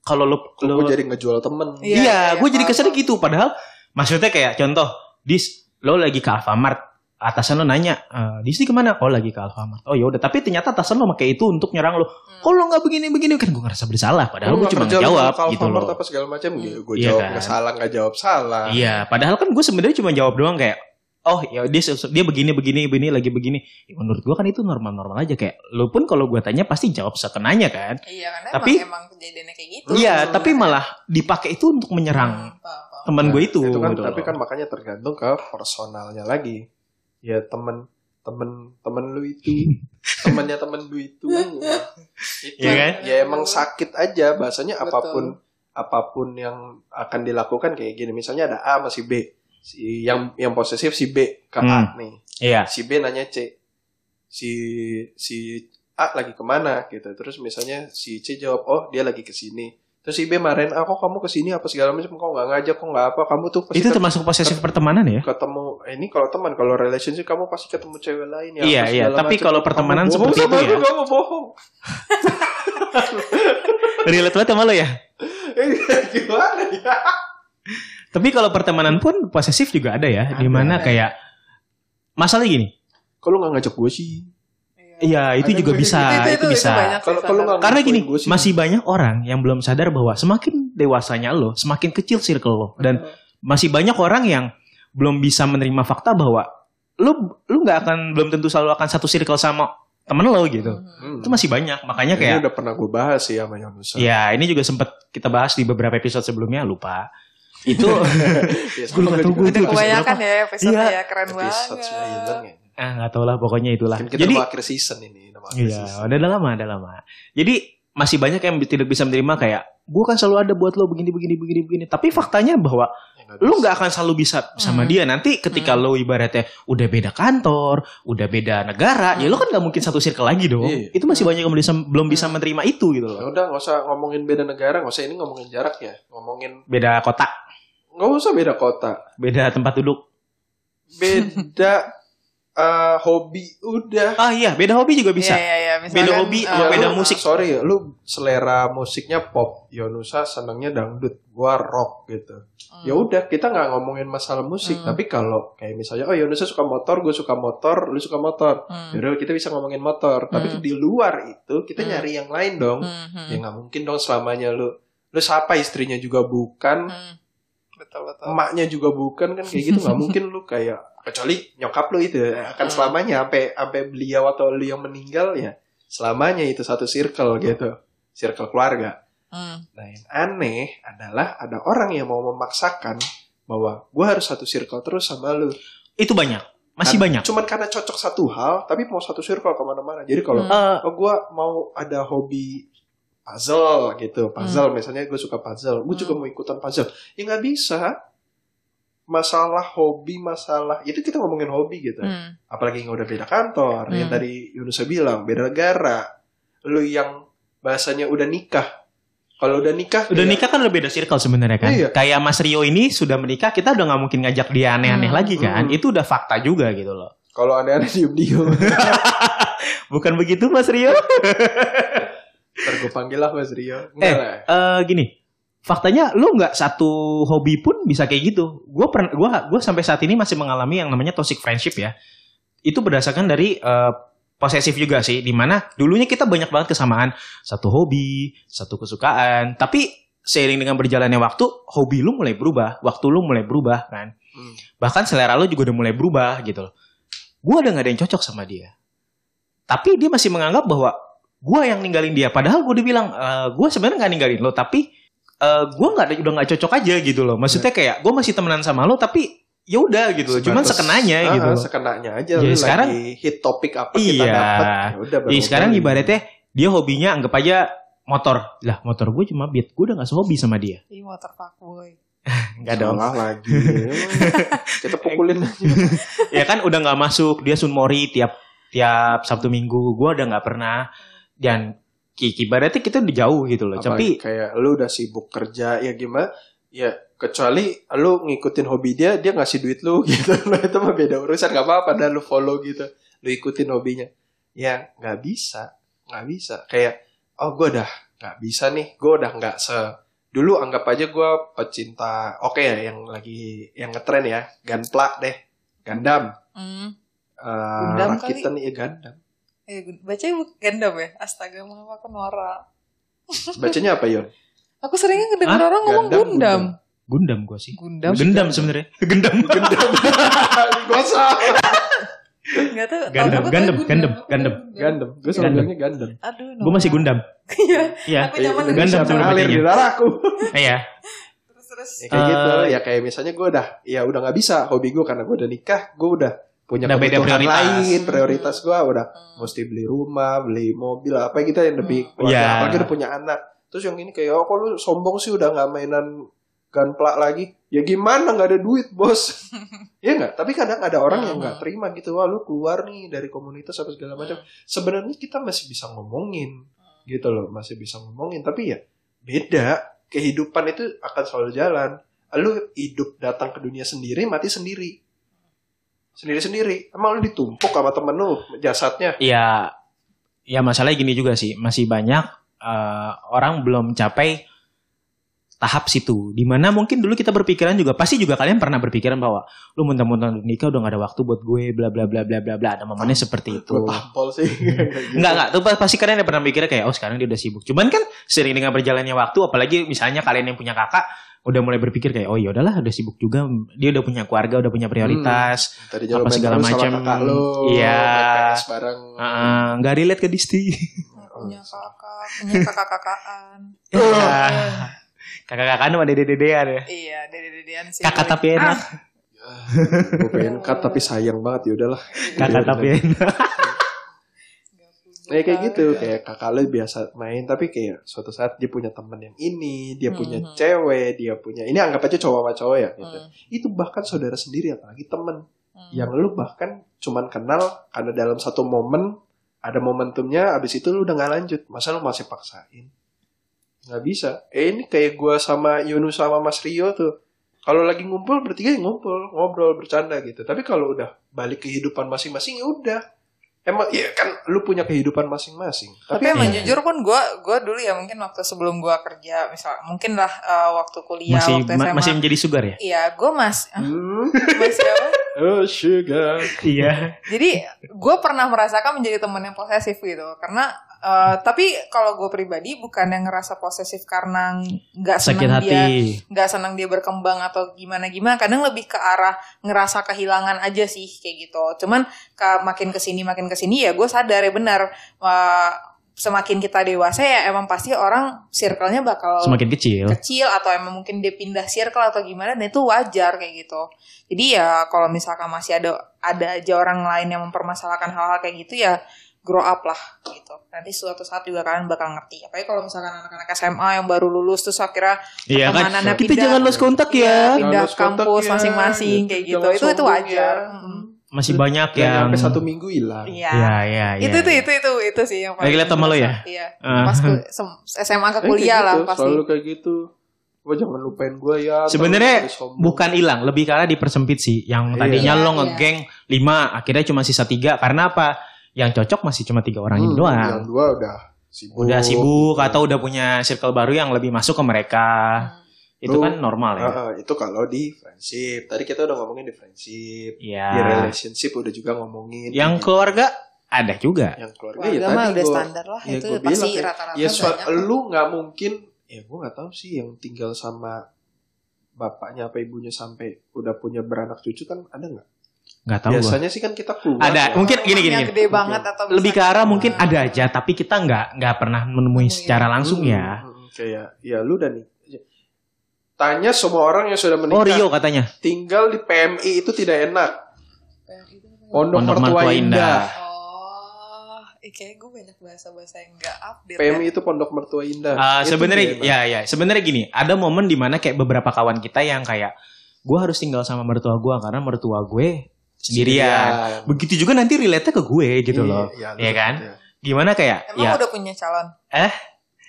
kalau lo, lo lu jadi ngejual temen Iya, Iya, iya, gue jadi kesannya paham. gitu. Padahal maksudnya kayak contoh, dis lo lagi ke Alfamart, atasan lo nanya, "Eh, dis di ke mana? Oh lagi ke Alfamart. Oh ya udah, tapi ternyata atasan lo pakai itu untuk nyerang lo. Hmm. Kok lo nggak begini begini kan gue ngerasa bersalah. Padahal gue cuma jawab gitu loh. apa segala macam gitu gue Iya jawab kan? nggak salah nggak jawab salah Iya, padahal kan gue sebenarnya cuma jawab doang kayak, oh ya dia dia begini begini begini lagi begini. Ya, menurut gue kan itu normal normal aja kayak lo pun kalau gue tanya pasti jawab sekenanya kan. iya karena Tapi- emang, emang kejadiannya kayak gitu Iya, tapi malah dipakai itu untuk menyerang Hmm, teman gue itu. itu kan gitu tapi loh. kan makanya tergantung ke personalnya lagi ya temen temen temen lu itu. Temennya temen lu itu. Itu Iya kan? ya emang sakit aja. Bahasanya Betul. apa pun apa pun yang akan dilakukan kayak gini. Misalnya ada A masih B. Si yang yang posesif si B ke A nih. Iya. si B nanya C. Si si A lagi ke mana gitu. Terus misalnya si C jawab oh dia lagi ke sini terus B marahin ah kok kamu ke sini apa segala macam kok nggak ngajak kok nggak apa kamu tuh pasti Itu termasuk posesif pertemanan ya? ketemu eh, ini kalau teman kalau relationship kamu pasti ketemu cewek lain ya Iya, iya. Tapi macam. kalau Kamu pertemanan bohong seperti itu aku, ya. kamu bohong Relate banget sama lo ya? gimana ya Tapi kalau pertemanan pun posesif juga ada ya, Ada. di mana kayak masalah gini. kalau nggak ngajak gue sih Iya, itu juga bisa, Itu- itu- itu, itu bisa. kalau nggak Karena gini, masih banyak orang yang belum sadar bahwa semakin dewasanya lo, semakin kecil circle lo, dan masih banyak orang yang belum bisa menerima fakta bahwa lo lu nggak akan belum tentu selalu akan satu circle sama temen lo gitu. Hmm. Itu masih banyak, makanya ini kayak udah pernah gue bahas sih sama Yonusa Ya, ini juga sempat kita bahas di beberapa episode sebelumnya, lupa. Itu Ya, Gue lupa tuh, gue Udah itu kebanyakan ya episode Iya. ya keren episode banget 9 ya ah nggak tahu lah pokoknya itulah. Kita Jadi akhir season ini nama akhir Iya, season. udah lama, udah lama. Jadi masih banyak yang tidak bisa menerima kayak gue kan selalu ada buat lo begini begini begini begini. Tapi faktanya bahwa Ya, bisa. nggak akan selalu bisa sama Hmm. dia. Nanti ketika Hmm. lo ibaratnya udah beda kantor, udah beda negara, ya lo kan nggak mungkin satu circle lagi dong. Iya. Itu masih banyak yang bisa, belum bisa Hmm. menerima itu gitu Ya loh. udah nggak usah ngomongin beda negara nggak usah ini ngomongin jarak ya ngomongin Beda kota, nggak usah beda kota beda tempat duduk. beda eh, hobi udah Ah iya, beda hobi juga bisa. Iya, iya, iya. Misalkan, Beda hobi, sama beda lu- musik. sorry ya lu selera musiknya pop Yonusa senangnya dangdut gua rock gitu hmm. ya udah kita nggak ngomongin masalah musik Hmm. tapi kalau kayak misalnya oh Yonusa suka motor gue suka motor lu suka motor Hmm. Yaudah kita bisa ngomongin motor tapi Hmm. di luar itu kita Hmm. nyari yang lain dong Hmm, hmm. ya nggak mungkin dong selamanya lu lu siapa istrinya juga bukan Hmm. Betul, betul. emaknya juga bukan kan kayak gitu nggak mungkin lu kayak kecuali nyokap lu itu akan Hmm. selamanya sampai sampai beliau atau lu yang meninggal ya selamanya itu satu circle gitu circle keluarga Hmm. Nah yang aneh adalah ada orang yang mau memaksakan bahwa gue harus satu circle terus sama lu. Itu banyak. Masih Kan- banyak. Cuman karena cocok satu hal, tapi mau satu circle ke mana-mana. Jadi kalau Hmm. Eh, oh gue mau ada hobi puzzle gitu, puzzle misalnya gue suka puzzle, gue juga Hmm. mau ikutan puzzle. Ya nggak bisa. Masalah hobi, masalah itu kita ngomongin hobi gitu. Hmm. Apalagi yang udah beda kantor, yang Hmm. tadi Yunusa bilang beda negara. Lu yang bahasanya udah nikah. Kalau udah nikah, udah kayak- nikah kan udah beda circle sebenarnya kan. Iya. Kayak Mas Rio ini sudah menikah, kita udah nggak mungkin ngajak dia aneh-aneh Hmm. lagi kan. Hmm. Itu udah fakta juga gitu loh. Kalau aneh-aneh diem-diem. Bukan begitu Mas Rio? Ntar gue panggil lah Mas Rio. Enggak Eh, lah. Eh gini, faktanya lu nggak satu hobi pun bisa kayak gitu. Gue pernah, gua gua sampai saat ini masih mengalami yang namanya toxic friendship ya. Itu berdasarkan dari eh, posesif juga sih, di mana dulunya kita banyak banget kesamaan, satu hobi, satu kesukaan, tapi seiring dengan berjalannya waktu, hobi lu mulai berubah, waktu lu mulai berubah kan. Hmm. Bahkan selera lu juga udah mulai berubah gitu loh. Gue udah gak ada yang cocok sama dia. Tapi dia masih menganggap bahwa gue yang ninggalin dia. Padahal gue udah bilang, e, gue sebenarnya gak ninggalin lo, tapi eh gue nggak ada- udah nggak cocok aja gitu loh. Maksudnya kayak gue masih temenan sama lo, tapi ya udah gitu loh. Cuman sekenanya Ah, gitu. loh. Sekenanya aja. Jadi lu sekarang- lagi hit topik apa kita Iya. dapat. Ya udah. Iya sekarang ibaratnya dia hobinya anggap aja motor. Lah motor gue cuma beat. Gue udah gak sehobi sama dia. Ih, motor fuckboy. Enggak dong. Salah lagi. Emang kita pukulin aja. ya kan udah nggak masuk dia sunmori tiap tiap sabtu minggu gue udah nggak pernah dan ibaratnya kita udah jauh gitu loh tapi Apalagi kayak lu udah sibuk kerja ya gimana? Ya kecuali lu ngikutin hobi dia, dia ngasih duit lu gitu. Nah, itu mah beda urusan gak apa-apa dah lu follow gitu. Lu ikutin hobinya. Ya nggak bisa, nggak bisa. Kayak oh gue udah nggak bisa nih, gue udah nggak se dulu anggap aja gue pecinta oke ya yang lagi yang ngetren ya Gunpla deh Gundam Hmm. Eh, Gundam rakitan ya Gundam Eh, bacanya bukan Gundam ya? Astaga, mama aku norak. bacanya apa Yon Aku seringnya ngedenger Hah? orang ngomong Gundam, Gundam. Gundam gue sih Gundam. Gendam sebenarnya Gendam Gundam gue salah Enggak tahu. Gundam, Gundam, Gundam, Gundam, Gundam. Gundam gue selalu Gundam. bilangnya Gundam Aduh, gue masih Gundam Iya. Iya Aku nyaman Eh, dengan Gundam Gundam. mengalir di darahku iya Terus terus. ya, kayak Eh, gitu ya kayak misalnya gue udah ya udah nggak bisa hobi gue karena gue udah nikah gue udah punya Udah beda kebutuhan prioritas. lain prioritas gue udah Hmm. mesti beli rumah beli mobil apa kita yang lebih Hmm. keluarga. Iya. apalagi udah punya anak. Terus yang ini kayak oh kok lu sombong sih udah nggak mainan gunpla lagi? Ya gimana nggak ada duit bos. Ya nggak? Tapi kadang ada orang yang nggak Hmm. terima gitu. Wah lu keluar nih dari komunitas apa segala macam. Sebenarnya kita masih bisa ngomongin gitu loh masih bisa ngomongin. Tapi ya beda. Kehidupan itu akan selalu jalan. Lu hidup datang ke dunia sendiri mati sendiri sendiri sendiri emang lu ditumpuk sama temen lu jasadnya? Ya ya masalahnya gini juga sih. Masih banyak eh, orang belum capai tahap situ. Di mana mungkin dulu kita berpikiran juga pasti juga kalian pernah berpikiran bahwa lu muntah-muntah nikah udah gak ada waktu buat gue bla bla bla bla bla bla. Ada momennya seperti itu. tampol sih. Enggak, enggak. Tuh pasti kalian yang pernah mikirnya kayak, oh sekarang dia udah sibuk. Cuman kan sering dengan berjalannya waktu, apalagi misalnya kalian yang punya kakak, udah mulai berpikir kayak, oh ya udahlah, udah sibuk juga. Dia udah punya keluarga, udah punya prioritas. tadi Apa segala macam. Iya. nggak relate ke Disti. Punya kakak, punya kakak-kakaan. Kakak-kakak sama dede-dedean ya. Iya, dede-dedean sih. Kakak tapi enak. gue pengen cut tapi sayang banget ya udahlah Kakak tapi enak. Ya kayak gitu, kayak kakak lu biasa main tapi kayak suatu saat dia punya temen yang ini, dia punya Mhm. cewek, dia punya ini anggap aja cowok sama cowok ya gitu. Hmm, Itu bahkan saudara sendiri apalagi temen hmm. yang lu bahkan cuman kenal karena dalam satu momen ada momentumnya abis itu lu udah nggak lanjut. Masa lu masih paksain? Nggak bisa. Eh ini kayak gua sama Yunus sama Mas Rio tuh. Kalau lagi ngumpul bertiga ya ngumpul ngobrol bercanda gitu. Tapi kalau udah balik kehidupan masing-masing ya udah emang ya kan lu punya kehidupan masing-masing Tapi tapi, emang Iya. jujur pun gue gue dulu ya mungkin waktu sebelum gue kerja misal mungkin lah eh, waktu kuliah Masih waktu ma- SMA masih menjadi sugar ya? iya gue mas Hmm, masih apa? oh sugar Iya. jadi gue pernah merasakan menjadi teman yang posesif gitu karena eh, tapi kalau gue pribadi bukan yang ngerasa posesif karena nggak Sakit senang dia nggak senang dia berkembang atau gimana gimana kadang lebih ke arah ngerasa kehilangan aja sih kayak gitu cuman ke, makin ke sini makin ke sini ya gue sadar ya benar wah, semakin kita dewasa ya emang pasti orang circle-nya bakal Semakin kecil. kecil atau emang mungkin dia pindah circle atau gimana dan itu wajar kayak gitu. Jadi ya kalau misalkan masih ada ada aja orang lain yang mempermasalahkan hal-hal kayak gitu ya grow up lah gitu. Nanti suatu saat juga kalian bakal ngerti. Apalagi kalau misalkan anak-anak SMA yang baru lulus terus akhirnya Iya kan? pertemanannya Kita pindah- jangan lost kontak Iya, ya. pindah Jangan kontak kampus ya. masing-masing kayak gitu. Jangan Itu itu wajar. ya. Masih banyak Yang yang sampai satu minggu hilang. Iya. Ya, ya, ya. itu tuh itu itu itu sih yang Lagi liat sama lo ya? Iya. Ah. Pas SMA ke Eh, kuliah lah gitu, pasti. Selalu kayak gitu. Gue jangan lupain gue ya. Sebenarnya bukan hilang, lebih karena dipersempit sih. Yang Iya. tadinya Iya, lo iya. ngegeng 5, akhirnya cuma sisa 3. Karena apa? Yang cocok masih cuma tiga orang ini Hmm, doang. Yang dua udah sibuk. Udah sibuk gitu. atau udah punya circle baru yang lebih masuk ke mereka. Itu Lu- kan normal ya. Ah, itu kalau di friendship. Tadi kita udah ngomongin di friendship. Iya. Di relationship udah juga ngomongin. Yang Gitu. keluarga ada juga. yang keluarga, Keluarga ya mah tadi udah gua- standar lah. ya itu gua pasti bilang kayak, rata-rata ya so, banyak. lu nggak mungkin ya gue nggak tahu sih yang tinggal sama bapaknya apa ibunya sampai udah punya beranak cucu kan ada nggak Nggak tahu gua. biasanya sih kan kita keluar Ada, ya. mungkin gini gini. Gede banget atau Lebih ke arah mungkin ada aja, tapi kita nggak nggak pernah menemui Nemuin. secara langsung Hmm, ya. hmm, kayak ya lu dan tanya semua orang yang sudah Oh menikah Rio katanya. tinggal di PMI itu tidak enak Pondok, Pondok Mertua Mertua Indah. Indah. Oh, eh, kayak gue banyak bahasa-bahasa yang gak update. PMI ya. itu Pondok Mertua Indah Ah, Itu sebenarnya ya ya sebenarnya gini ada momen di mana kayak beberapa kawan kita yang kayak gue harus tinggal sama mertua gue karena mertua gue sendirian begitu juga nanti relate ke gue gitu Iya, loh iya, Iya kan? iya. gimana kayak Emang ya udah punya calon? Eh?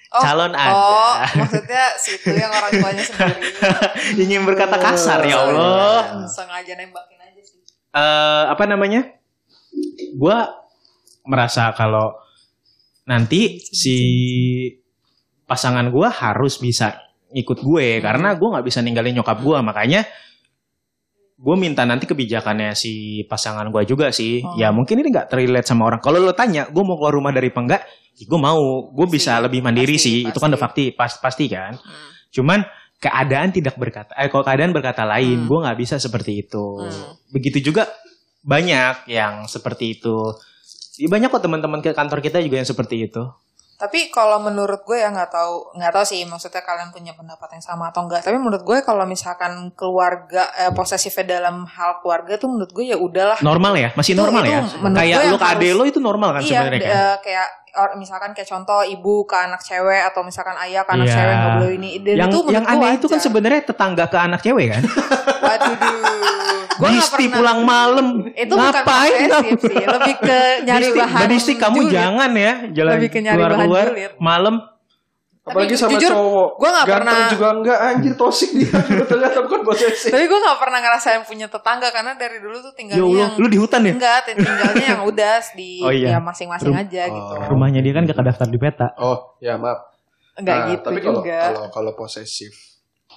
Oh, calon ada Oh, maksudnya situ yang orang tuanya sendiri. ingin berkata kasar ya Allah Hmm, Sengaja nembakin aja sih. eh apa namanya gue merasa kalau nanti si pasangan gue harus bisa ikut gue karena gue nggak bisa ninggalin nyokap gue makanya gue minta nanti kebijakannya si pasangan gue juga sih Oh. ya mungkin ini nggak terrelate sama orang kalau lo tanya gue mau keluar rumah dari apa enggak ya gue mau gue bisa Pasti, lebih mandiri pasti, sih itu kan pasti. udah fakti pas, pasti kan Hmm. cuman keadaan tidak berkata eh kalau keadaan berkata lain Hmm. gue nggak bisa seperti itu Hmm. begitu juga banyak yang seperti itu Ya, banyak kok teman-teman ke kantor kita juga yang seperti itu Tapi kalau menurut gue ya nggak tahu nggak tahu sih maksudnya kalian punya pendapat yang sama atau enggak. Tapi menurut gue kalau misalkan keluarga eh, posesifnya dalam hal keluarga tuh menurut gue ya udahlah. normal ya masih normal itu ya kayak yang ke ade lo itu normal kan iya, sebenarnya kan eh, kayak or- misalkan kayak contoh ibu ke anak cewek atau misalkan ayah ke anak Iya. cewek nggak boleh ini. Dan yang itu yang aneh itu kan sebenarnya tetangga ke anak cewek kan Waduh, gue nggak pernah. pulang malam Itu bukan ngapain posesif sih, lebih ke nyari Disti, bahan. Disti kamu julid. jangan ya jalan Lebih ke nyari keluar bahan keluar julid. malam apalagi Tapi sama jujur, cowok gua nggak Ganteng pernah- juga enggak anjir tosik dia ternyata bukan posesif Tapi gue nggak pernah ngerasain punya tetangga karena dari dulu tuh ya tinggalnya Allah yang lu di hutan ya enggak, tinggalnya yang udah di Oh, iya. ya masing-masing Rum- aja gitu. Oh. rumahnya dia kan gak daftar di peta oh ya maaf Enggak Nah, gitu tapi kalau juga. kalau kalau posesif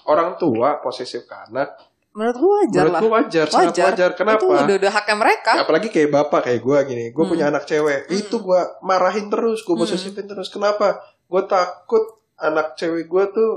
orang tua posesif ke anak Menurut gue wajar lah. menurutku wajar sangat Wajar. wajar kenapa Itu udah udah haknya mereka. apalagi kayak bapak kayak gue gini gue Hmm. punya anak cewek Hmm. itu gue marahin terus gue Hmm. posesifin terus kenapa gue takut anak cewek gue tuh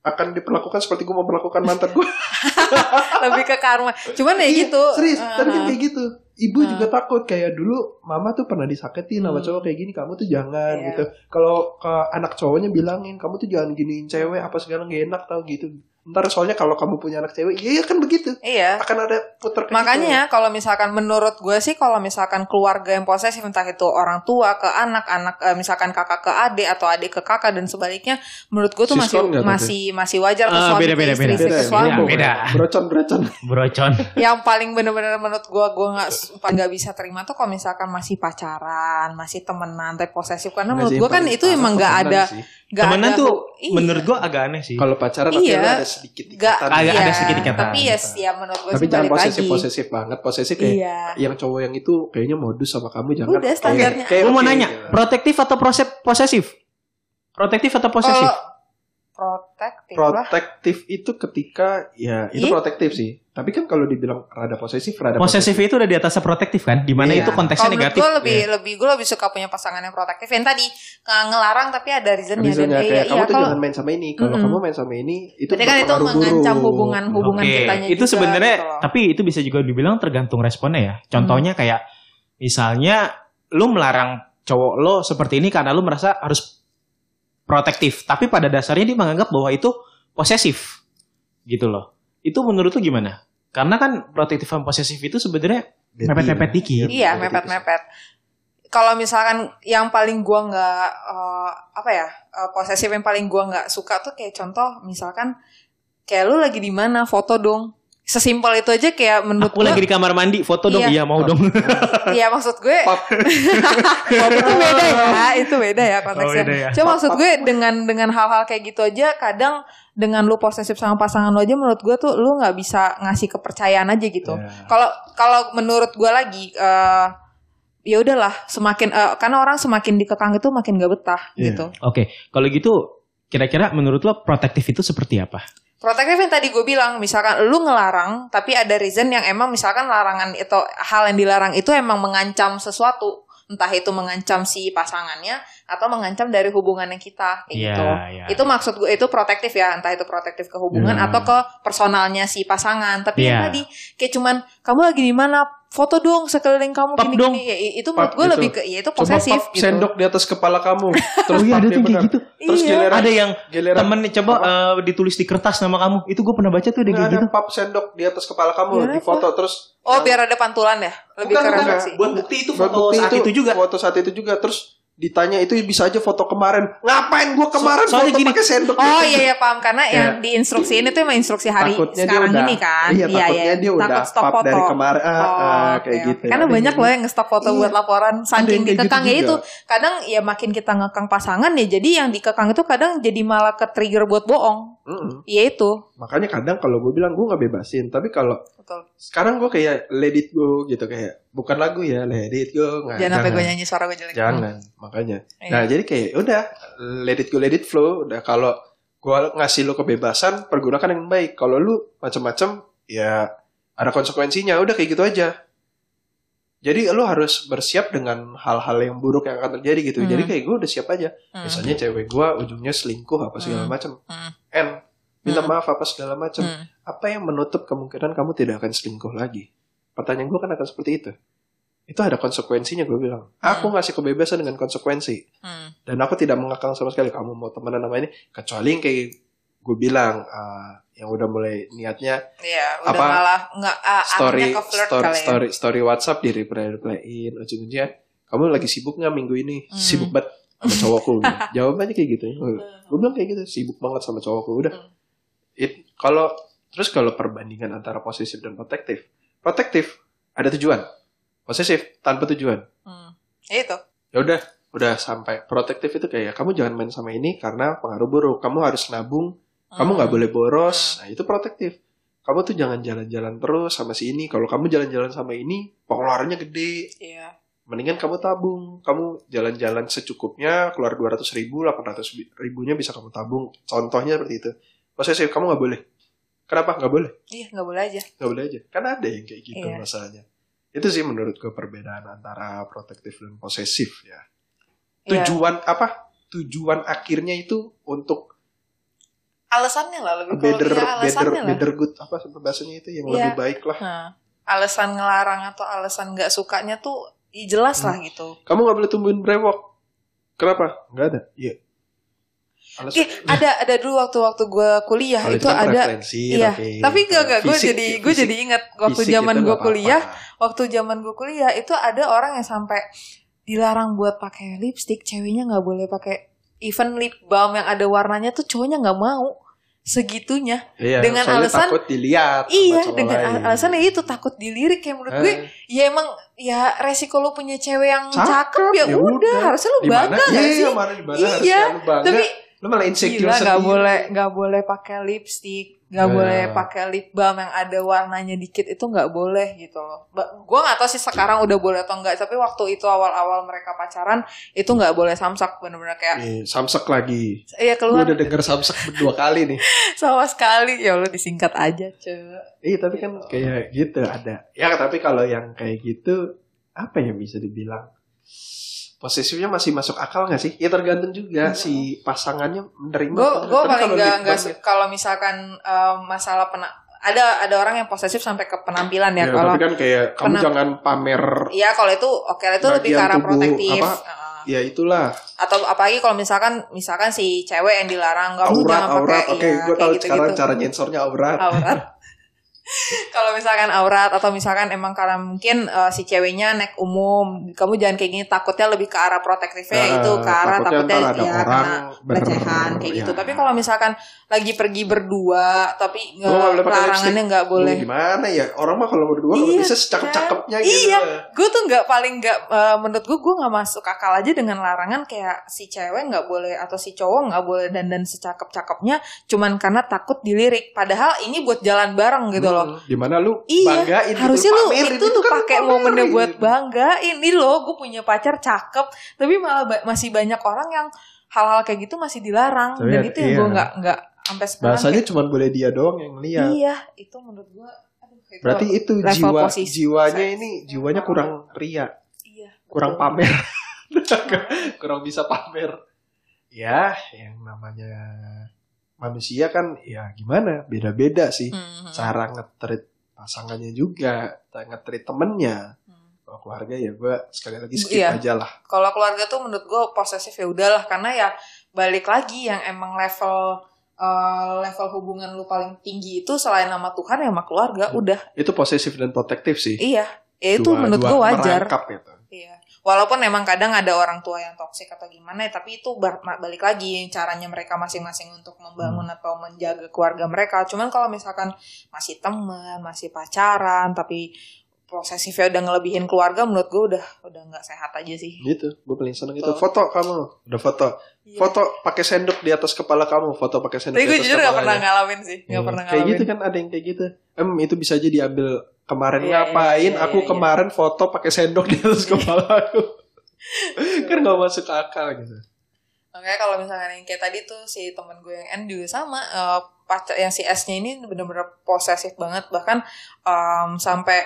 akan diperlakukan seperti gue memperlakukan mantan gue Lebih ke karma. Cuman ya gitu. serius Uh-huh. tapi kan kayak gitu ibu Hmm. juga takut kayak dulu mama tuh pernah disakitin sama Hmm. cowok kayak gini kamu tuh jangan Iya. gitu kalau ke anak cowoknya bilangin kamu tuh jangan giniin cewek apa segala gak enak tau gitu ntar soalnya kalau kamu punya anak cewek iya kan begitu Iya. akan ada putar kayak Makanya kalau misalkan menurut gue sih kalau misalkan keluarga yang posesif entah itu orang tua ke anak, anak eh, misalkan kakak ke adik atau adik ke kakak dan sebaliknya menurut gue tuh masih Siskon tuh, masih masih wajar tuh Ah, suami beda, beda, istri, beda. istri ke ya, suami. Beda, beda. berocon berocon brocon yang paling bener-bener menurut gue gue nggak nggak bisa terima tuh kalau misalkan masih pacaran masih temenan tapi posesif karena menurut gue kan itu emang nggak ada nggak temenan ada tuh iya. menurut gua agak aneh sih kalau pacaran Iya. Sedikit nggak ikatan. Agak iya, ada sedikit ikatan. tapi ya ya menurut gue tapi jangan posesif lagi posesif banget posesif kayak iya yang cowok yang itu kayaknya modus sama kamu jangan Udah, standarnya. gue mau nanya gitu. protektif atau posesif protektif atau posesif protektif lah protektif itu ketika ya itu Ih. protektif sih tapi kan kalau dibilang rada posesif rada posesif itu udah di atasnya protektif kan di mana Iya. itu konteksnya Kalau menurut negatif gue lebih Iya. lebih gue lebih suka punya pasangan yang protektif yang tadi ngelarang tapi ada reasonnya dan Reasonnya iya, kayak kamu iya, tuh kalau jangan main sama ini kalau Mm-mm. kamu main sama ini itu berarti kan itu mengancam buruk. hubungan hubungan Oke, kitanya itu sebenarnya gitu tapi itu bisa juga dibilang tergantung responnya ya. Contohnya kayak misalnya lu melarang cowok lo seperti ini karena lo merasa harus protektif. Tapi pada dasarnya dia menganggap bahwa itu posesif. Gitu loh. Itu menurut lo gimana? Karena kan protektif dan posesif itu sebenarnya mepet-mepet dikit. Iya, mepet-mepet. Kalau misalkan yang paling gua nggak eh, apa ya eh, posesif yang paling gua nggak suka tuh kayak contoh misalkan kayak lu lagi di mana foto dong. Sesimpel itu aja kayak menurut Aku gua, lagi di kamar mandi, foto dong. Iya. Iya, mau dong. Iya maksud gue itu beda ya, itu beda ya konteksnya. Oh, beda ya. Cuma maksud gue dengan dengan hal-hal kayak gitu aja kadang dengan lu posesif sama pasangan lu aja menurut gue tuh lu nggak bisa ngasih kepercayaan aja gitu. Ya. Kalau kalau menurut gue lagi eh ya udahlah semakin eh, karena orang semakin dikekang itu makin gak betah Iya. gitu. Oke, kalau gitu kira-kira menurut lo protektif itu seperti apa? Protektif yang tadi gue bilang, misalkan lu ngelarang, tapi ada reason yang emang misalkan larangan itu hal yang dilarang itu emang mengancam sesuatu, entah itu mengancam si pasangannya atau mengancam dari hubungannya kita, kayak Iya, gitu. iya. Itu maksud gue itu protektif ya, entah itu protektif ke hubungan Iya. atau ke personalnya si pasangan. Tapi yang Iya. tadi kayak cuman kamu lagi di mana? Foto dong sekeliling kamu Pap gini-gini. dong. Ya, itu menurut gue gitu. lebih ke ya itu Coba posesif pap gitu. sendok di atas kepala kamu. Terus Oh iya, ada tuh kayak gitu. Terus Iya. giliran Ada yang giliran temen coba eh, ditulis di kertas nama kamu. Itu gue pernah baca tuh ada kayak ada gitu. pap sendok di atas kepala kamu Biar di apa? foto terus Oh, biar ada pantulan ya? Lebih Bukan, ke bukan. refleksi. Buat bukti itu Buat foto bukti saat itu, juga. Foto saat itu juga terus ditanya itu bisa aja foto kemarin. Ngapain gua kemarin So- foto gini. pakai sendok? Oh iya iya paham karena yang Ya. di instruksi ini tuh emang instruksi hari Takutnya sekarang udah- ini kan. Iya, takutnya dia udah Takut stok foto. dari kemarin. Ah, Oh, ah, kayak oke. gitu. Karena Ada banyak yang loh yang ngestok foto Iya. buat laporan yang saking gitu dikekang ya juga. itu. Kadang ya makin kita ngekang pasangan ya jadi yang dikekang itu kadang jadi malah ke trigger buat bohong. Iya itu. Makanya kadang kalau gue bilang gue nggak bebasin, tapi kalau sekarang gue kayak let it go gitu kayak bukan lagu ya let it go nggak Jangan sampai gue nyanyi suara gue jelek. jangan makanya Iya. nah jadi kayak udah let it go let it flow udah kalau gue ngasih lo kebebasan pergunakan yang baik kalau lu macam-macam ya ada konsekuensinya udah kayak gitu aja jadi lo harus bersiap dengan hal-hal yang buruk yang akan terjadi gitu Hmm. jadi kayak gue udah siap aja Hmm. misalnya cewek gue ujungnya selingkuh apa segala Hmm. macam Hmm. n minta Hmm. maaf apa segala macam Hmm. apa yang menutup kemungkinan kamu tidak akan selingkuh lagi? Pertanyaan gue kan akan seperti itu. Itu ada konsekuensinya gue bilang. Aku ngasih kebebasan dengan konsekuensi. Hmm. Dan aku tidak mengakang sama sekali kamu mau temenan sama ini. Kecuali yang kayak gue bilang, ah, yang udah mulai niatnya Iya, udah Apa? malah nggak ah, story arahnya ke flirt story, kali ya. story story WhatsApp di reply replyin ujung-ujungnya kamu lagi sibuk nggak minggu ini Hmm. sibuk banget sama cowokku gitu. jawabannya kayak gitu gue bilang kayak gitu sibuk banget sama cowokku udah Hmm. It- kalau terus kalau perbandingan antara posesif dan protektif protektif. Ada tujuan. Posesif tanpa tujuan. Hmm. Ya itu. ya udah udah sampai. Protektif itu kayak kamu jangan main sama ini karena pengaruh buruk. Kamu harus nabung. Kamu nggak Hmm. boleh boros. Nah itu protektif. Kamu tuh jangan jalan-jalan terus sama si ini. Kalau kamu jalan-jalan sama ini pengeluarannya gede. Iya. mendingan kamu tabung. Kamu jalan-jalan secukupnya keluar 200 ribu 800 bi- ribunya bisa kamu tabung. Contohnya seperti itu. Posesif kamu nggak boleh kenapa nggak boleh Iya, nggak boleh aja. nggak boleh aja karena ada yang kayak gitu Iya. masalahnya itu sih menurut gue perbedaan antara protektif dan posesif ya Iya. tujuan apa tujuan akhirnya itu untuk Alasannya lah lebih kalau better iya, better alasannya lah. better good apa bahasanya itu yang Iya. lebih baik lah Nah, alasan ngelarang atau alasan nggak sukanya tuh ya jelas lah Hmm. gitu. kamu nggak boleh tumbuhin brewok kenapa nggak ada iya Alasan- Eh, ada ada dulu waktu waktu gue kuliah Kalau itu kan ada iya. tapi, Tapi gak gak gue jadi gue fisik- jadi ingat waktu zaman itu gue kuliah, waktu zaman gue kuliah itu ada orang yang sampai dilarang buat pakai lipstick, ceweknya nggak boleh pakai even lip balm yang ada warnanya tuh cowoknya nggak mau segitunya. Iya, dengan alasan- takut dilihat iya, dengan lain. al- alasannya itu takut dilirik kayak menurut Eh, gue ya emang ya resiko lo punya cewek yang Cakep, cakep, ya, ya udah harusnya lo bangga gak Iya, sih? Iya, harusnya lu bangga. Tapi lu malah insecure gila nggak sendiri. boleh nggak boleh pakai lipstick, nggak Nah. boleh pakai lip balm yang ada warnanya dikit itu nggak boleh gitu loh. Gua nggak tahu sih sekarang udah boleh atau enggak, tapi waktu itu awal-awal mereka pacaran itu nggak boleh samsak bener-bener kayak Nih, samsek lagi. iya Lu keluar udah denger samsek dua kali nih. sama sekali ya lo disingkat aja cuy. Iya, tapi kan kayak gitu ada. Ya, tapi kalau yang kayak gitu apa yang bisa dibilang? Posesifnya masih masuk akal nggak sih? Ya tergantung juga Enggak. si pasangannya menerima. gue gue paling kalau nggak nggak kalau misalkan eh, masalah pena ada ada orang yang posesif sampai ke penampilan ya, ya, kalau kan kayak kamu jangan pamer Iya kalau itu oke itu lebih ke arah tubuh, protektif. apa, ya itulah atau apalagi kalau misalkan misalkan si cewek yang dilarang kamu aurat jangan aurat pakai oke iya, gue tahu gitu-gitu. sekarang cara nyensornya aurat aurat kalau misalkan aurat atau misalkan emang karena mungkin eh, si ceweknya naik umum kamu jangan kayak gini takutnya lebih ke arah protektifnya Eh, itu ke arah takutnya takutnya, ya karena pelecehan kayak ya. gitu. Tapi kalau misalkan lagi pergi berdua tapi nggak larangannya nggak boleh. Lu gimana ya? Orang mah kalau berdua kalau Iya, bisa secakep-cakepnya gitu. Iya, gue tuh nggak paling nggak eh, menurut gue gue nggak masuk akal aja dengan larangan kayak si cewek nggak boleh atau si cowok nggak boleh dandan secakep-cakepnya cuman karena takut dilirik. Padahal ini buat jalan bareng gitu loh. Di mana lu Iya, banggain harusnya gitu, lu pamerin. itu lu kan pakai momennya buat banggain. Ini lo gue punya pacar cakep, tapi malah ba- masih banyak orang yang hal-hal kayak gitu masih dilarang Tapi dan ya, itu yang iya. gue nggak nggak sampai sekarang. Bahasanya cuma boleh dia doang yang lihat. iya, itu menurut gue. aduh, itu Berarti itu jiwa posisi. jiwanya ini jiwanya kurang ria, iya, kurang betul. pamer. kurang bisa pamer. Ya, yang namanya manusia kan ya gimana? Beda-beda sih Hmm, hmm. cara ngetrit pasangannya juga, ngetrit temennya. Hmm. Kalau keluarga ya gue sekali lagi skip Iya. aja lah. kalau keluarga tuh menurut gue posesif ya udahlah karena ya balik lagi yang emang level eh, level hubungan lu paling tinggi itu selain nama Tuhan ya sama keluarga udah Itu posesif dan protektif sih. iya ya itu Dua- menurut gue wajar gitu. iya walaupun emang kadang ada orang tua yang toksik atau gimana ya tapi itu balik lagi caranya mereka masing-masing untuk membangun Hmm. atau menjaga keluarga mereka cuman kalau misalkan masih teman masih pacaran tapi posesifnya udah ngelebihin keluarga menurut gue udah udah nggak sehat aja sih Gitu, gue paling seneng itu. Foto kamu, udah foto. Iya. Foto pakai sendok di atas kepala kamu, foto pakai sendok tapi gue jujur gak pernah ngalamin sih nggak Hmm, pernah Kayak ngalamin gitu kan ada yang kayak gitu. Em itu bisa aja diambil kemarin Iya, ngapain? iya, aku iya, kemarin foto pakai sendok di atas kepala aku. kan gak masuk akal gitu. Makanya kalau misalnya yang kayak tadi tuh si temen gue yang N juga sama eh, pacar yang si S-nya ini bener-bener posesif banget bahkan em, sampai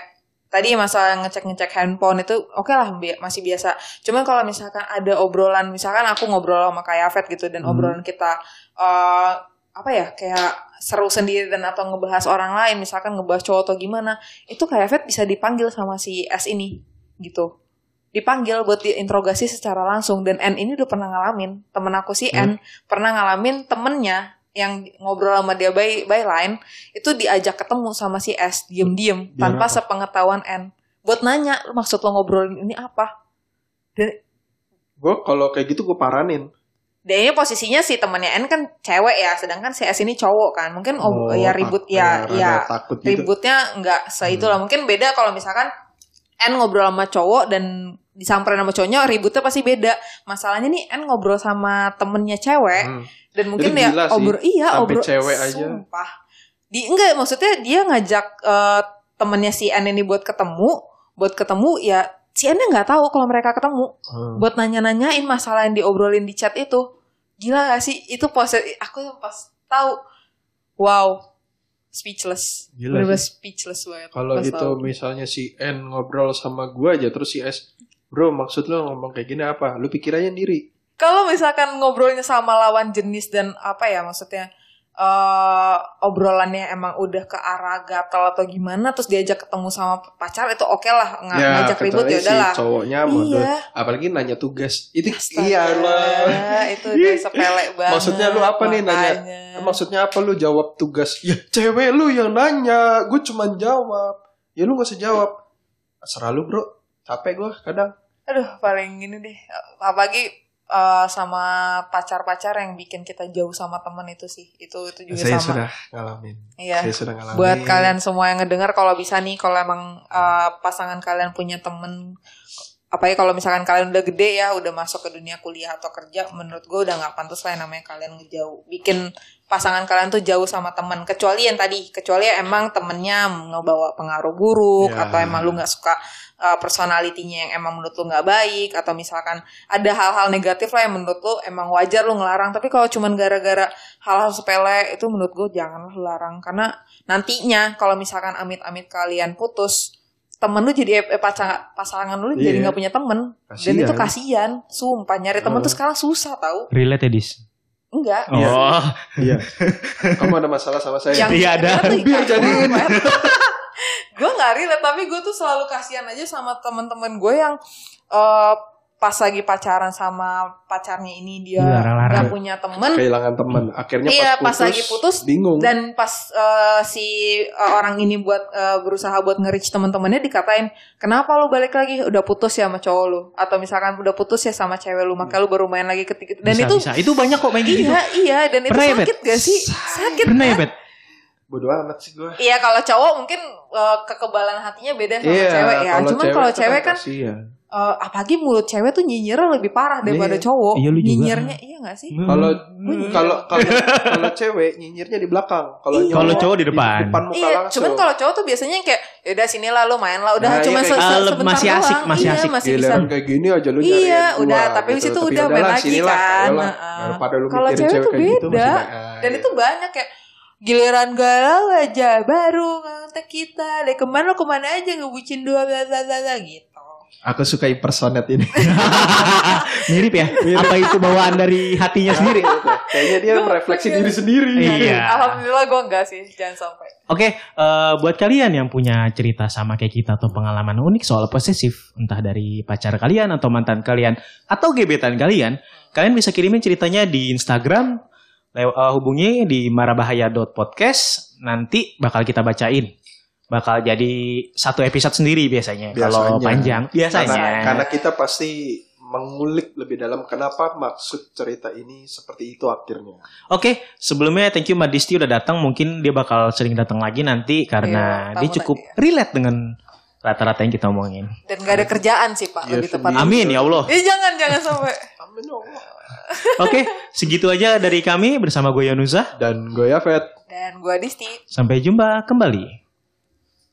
tadi masalah ngecek-ngecek handphone itu oke lah bi- masih biasa. Cuman kalau misalkan ada obrolan misalkan aku ngobrol sama kayak Avet gitu dan Hmm. obrolan kita eh, apa ya kayak seru sendiri dan atau ngebahas orang lain misalkan ngebahas cowok atau gimana itu kayak Avet bisa dipanggil sama si S ini gitu. Dipanggil buat diinterogasi secara langsung dan N ini udah pernah ngalamin. Temen aku si N pernah ngalamin temennya yang ngobrol sama dia by by line itu diajak ketemu sama si S diem-diem tanpa apa? sepengetahuan N. Buat nanya "Lu maksud lo ngobrolin ini apa? Gue kalau kayak gitu gue paranin. Dan ini posisinya si temennya N kan cewek ya sedangkan si S ini cowok kan mungkin oh, ya ribut tak- ya ya takut gitu. ributnya nggak seitulah mungkin beda kalau misalkan N ngobrol sama cowok dan disamperin sama cowoknya ributnya pasti beda masalahnya nih N ngobrol sama temennya cewek Hmm. dan mungkin dia sih. obrol iya obrol cewek aja. sumpah di enggak maksudnya dia ngajak eh, temennya si N ini buat ketemu buat ketemu ya si N nggak tahu kalau mereka ketemu Hmm. buat nanya-nanyain masalah yang diobrolin di chat itu gila gak sih itu pose aku pas tahu wow speechless Gila bener sih. speechless banget Kalau itu tahu. misalnya si N ngobrol sama gue aja terus si S, bro maksud lo ngomong kayak gini apa? Lu pikir aja sendiri. kalau misalkan ngobrolnya sama lawan jenis dan apa ya maksudnya eh obrolannya emang udah ke arah gatel atau gimana terus diajak ketemu sama pacar itu oke lah ng- ngajak ribut ya udahlah si cowoknya bodoh. Iya. Apalagi nanya tugas. Itu Astaga, iya lah. itu udah sepele banget Maksudnya lu apa nih nanya? Maksudnya apa lu jawab tugas? Ya cewek lu yang nanya, gue cuma jawab. Ya lu gak usah jawab. Serah lu bro, capek gue kadang. Aduh, paling ini deh. Apalagi eh, sama pacar-pacar yang bikin kita jauh sama temen itu sih. Itu itu juga Saya sama. sudah ngalamin. Iya. Saya sudah ngalamin. Buat kalian semua yang ngedengar kalau bisa nih kalau emang eh, pasangan kalian punya temen apalagi kalau misalkan kalian udah gede ya udah masuk ke dunia kuliah atau kerja menurut gue udah nggak pantas lah yang namanya kalian ngejauh bikin pasangan kalian tuh jauh sama teman kecuali yang tadi kecuali emang temennya ngebawa pengaruh buruk Ya. atau emang lu nggak suka uh, personalitinya yang emang menurut lu nggak baik atau misalkan ada hal-hal negatif lah yang menurut lu emang wajar lu ngelarang tapi kalau cuman gara-gara hal-hal sepele itu menurut gue janganlah lu larang karena nantinya kalau misalkan amit-amit kalian putus temen lu jadi eh, pasangan pasangan lu jadi Iya. nggak punya temen dan Kasian. itu kasihan sumpah nyari temen Oh. tuh sekarang susah tau Relate ya, Dis? enggak Iya. Oh, Iya. Kamu ada masalah sama saya? yang Iya, ada. Biar jadiin. Gue nggak relate tapi gue tuh selalu kasihan aja sama temen-temen gue yang eh, pas lagi pacaran sama pacarnya ini dia Dilarang-larang. nggak punya temen kehilangan teman akhirnya Iya, pas, pas lagi putus, bingung dan pas eh, si eh, orang ini buat eh, berusaha buat nge-reach teman-temannya dikatain kenapa lu balik lagi udah putus ya sama cowok lu atau misalkan udah putus ya sama cewek lu makanya lu baru main lagi ketika dan bisa, itu bisa. Itu banyak kok main gitu. iya iya dan itu Pernah ya, sakit gak sih sakit Pernah ya, kan? Bet? Bodoh amat sih gue Iya kalau cowok mungkin eh, kekebalan hatinya beda sama Iya, cewek ya. Cuman kalau cewek kan kasihan. eh, apalagi mulut cewek tuh nyinyirnya lebih parah daripada Iya. cowok. Iya, lu juga. Nyinyirnya iya gak sih? Kalau Hmm. kalau kalau kalau cewek nyinyirnya di belakang, kalau Iya. Kalau cowok di depan. muka Iya, langsung. cuman kalau cowok tuh biasanya kayak ya udah sini lah lu main lah udah Nah, cuma iya, se- gitu. sebentar Masih asik, doang. masih iya, asik. masih bisa. Kayak gini aja lu Iya, udah, tapi gitu. abis itu Tapi udah main lagi sinilah, kan. Daripada lu Kalau mikirin cewek tuh kayak gitu, beda. Dan itu banyak kayak giliran galau aja baru ngontek kita. Deh ke mana ke mana aja ngebucin dua bla bla bla bla," gitu. Aku suka impersonate ini. Mirip ya? Apa itu bawaan dari hatinya sendiri? Kayaknya dia merefleksi diri sendiri. Iya. Alhamdulillah gue enggak sih, jangan sampai. Oke, eh, buat kalian yang punya cerita sama kayak kita atau pengalaman unik soal posesif, entah dari pacar kalian atau mantan kalian atau gebetan kalian, kalian bisa kirimin ceritanya di Instagram, lew- eh, hubungi di marabahaya.podcast, nanti bakal kita bacain. Bakal jadi satu episode sendiri biasanya, kalau Biasanya. panjang. Biasanya. Karena, karena kita pasti mengulik lebih dalam kenapa maksud cerita ini seperti itu akhirnya. Oke, sebelumnya thank you Mbak Disti udah datang. Mungkin dia bakal sering datang lagi nanti karena Iya, dia cukup lagi relate dengan rata-rata yang kita omongin. Dan gak ada kerjaan sih Pak, Iya, lebih tepat. sendiri. Amin ya Allah. Eh jangan jangan sampai. Amin ya Allah. Oke, segitu aja dari kami bersama gue Yonuza. Dan gue Yafet. Dan gue Disti. Sampai jumpa kembali.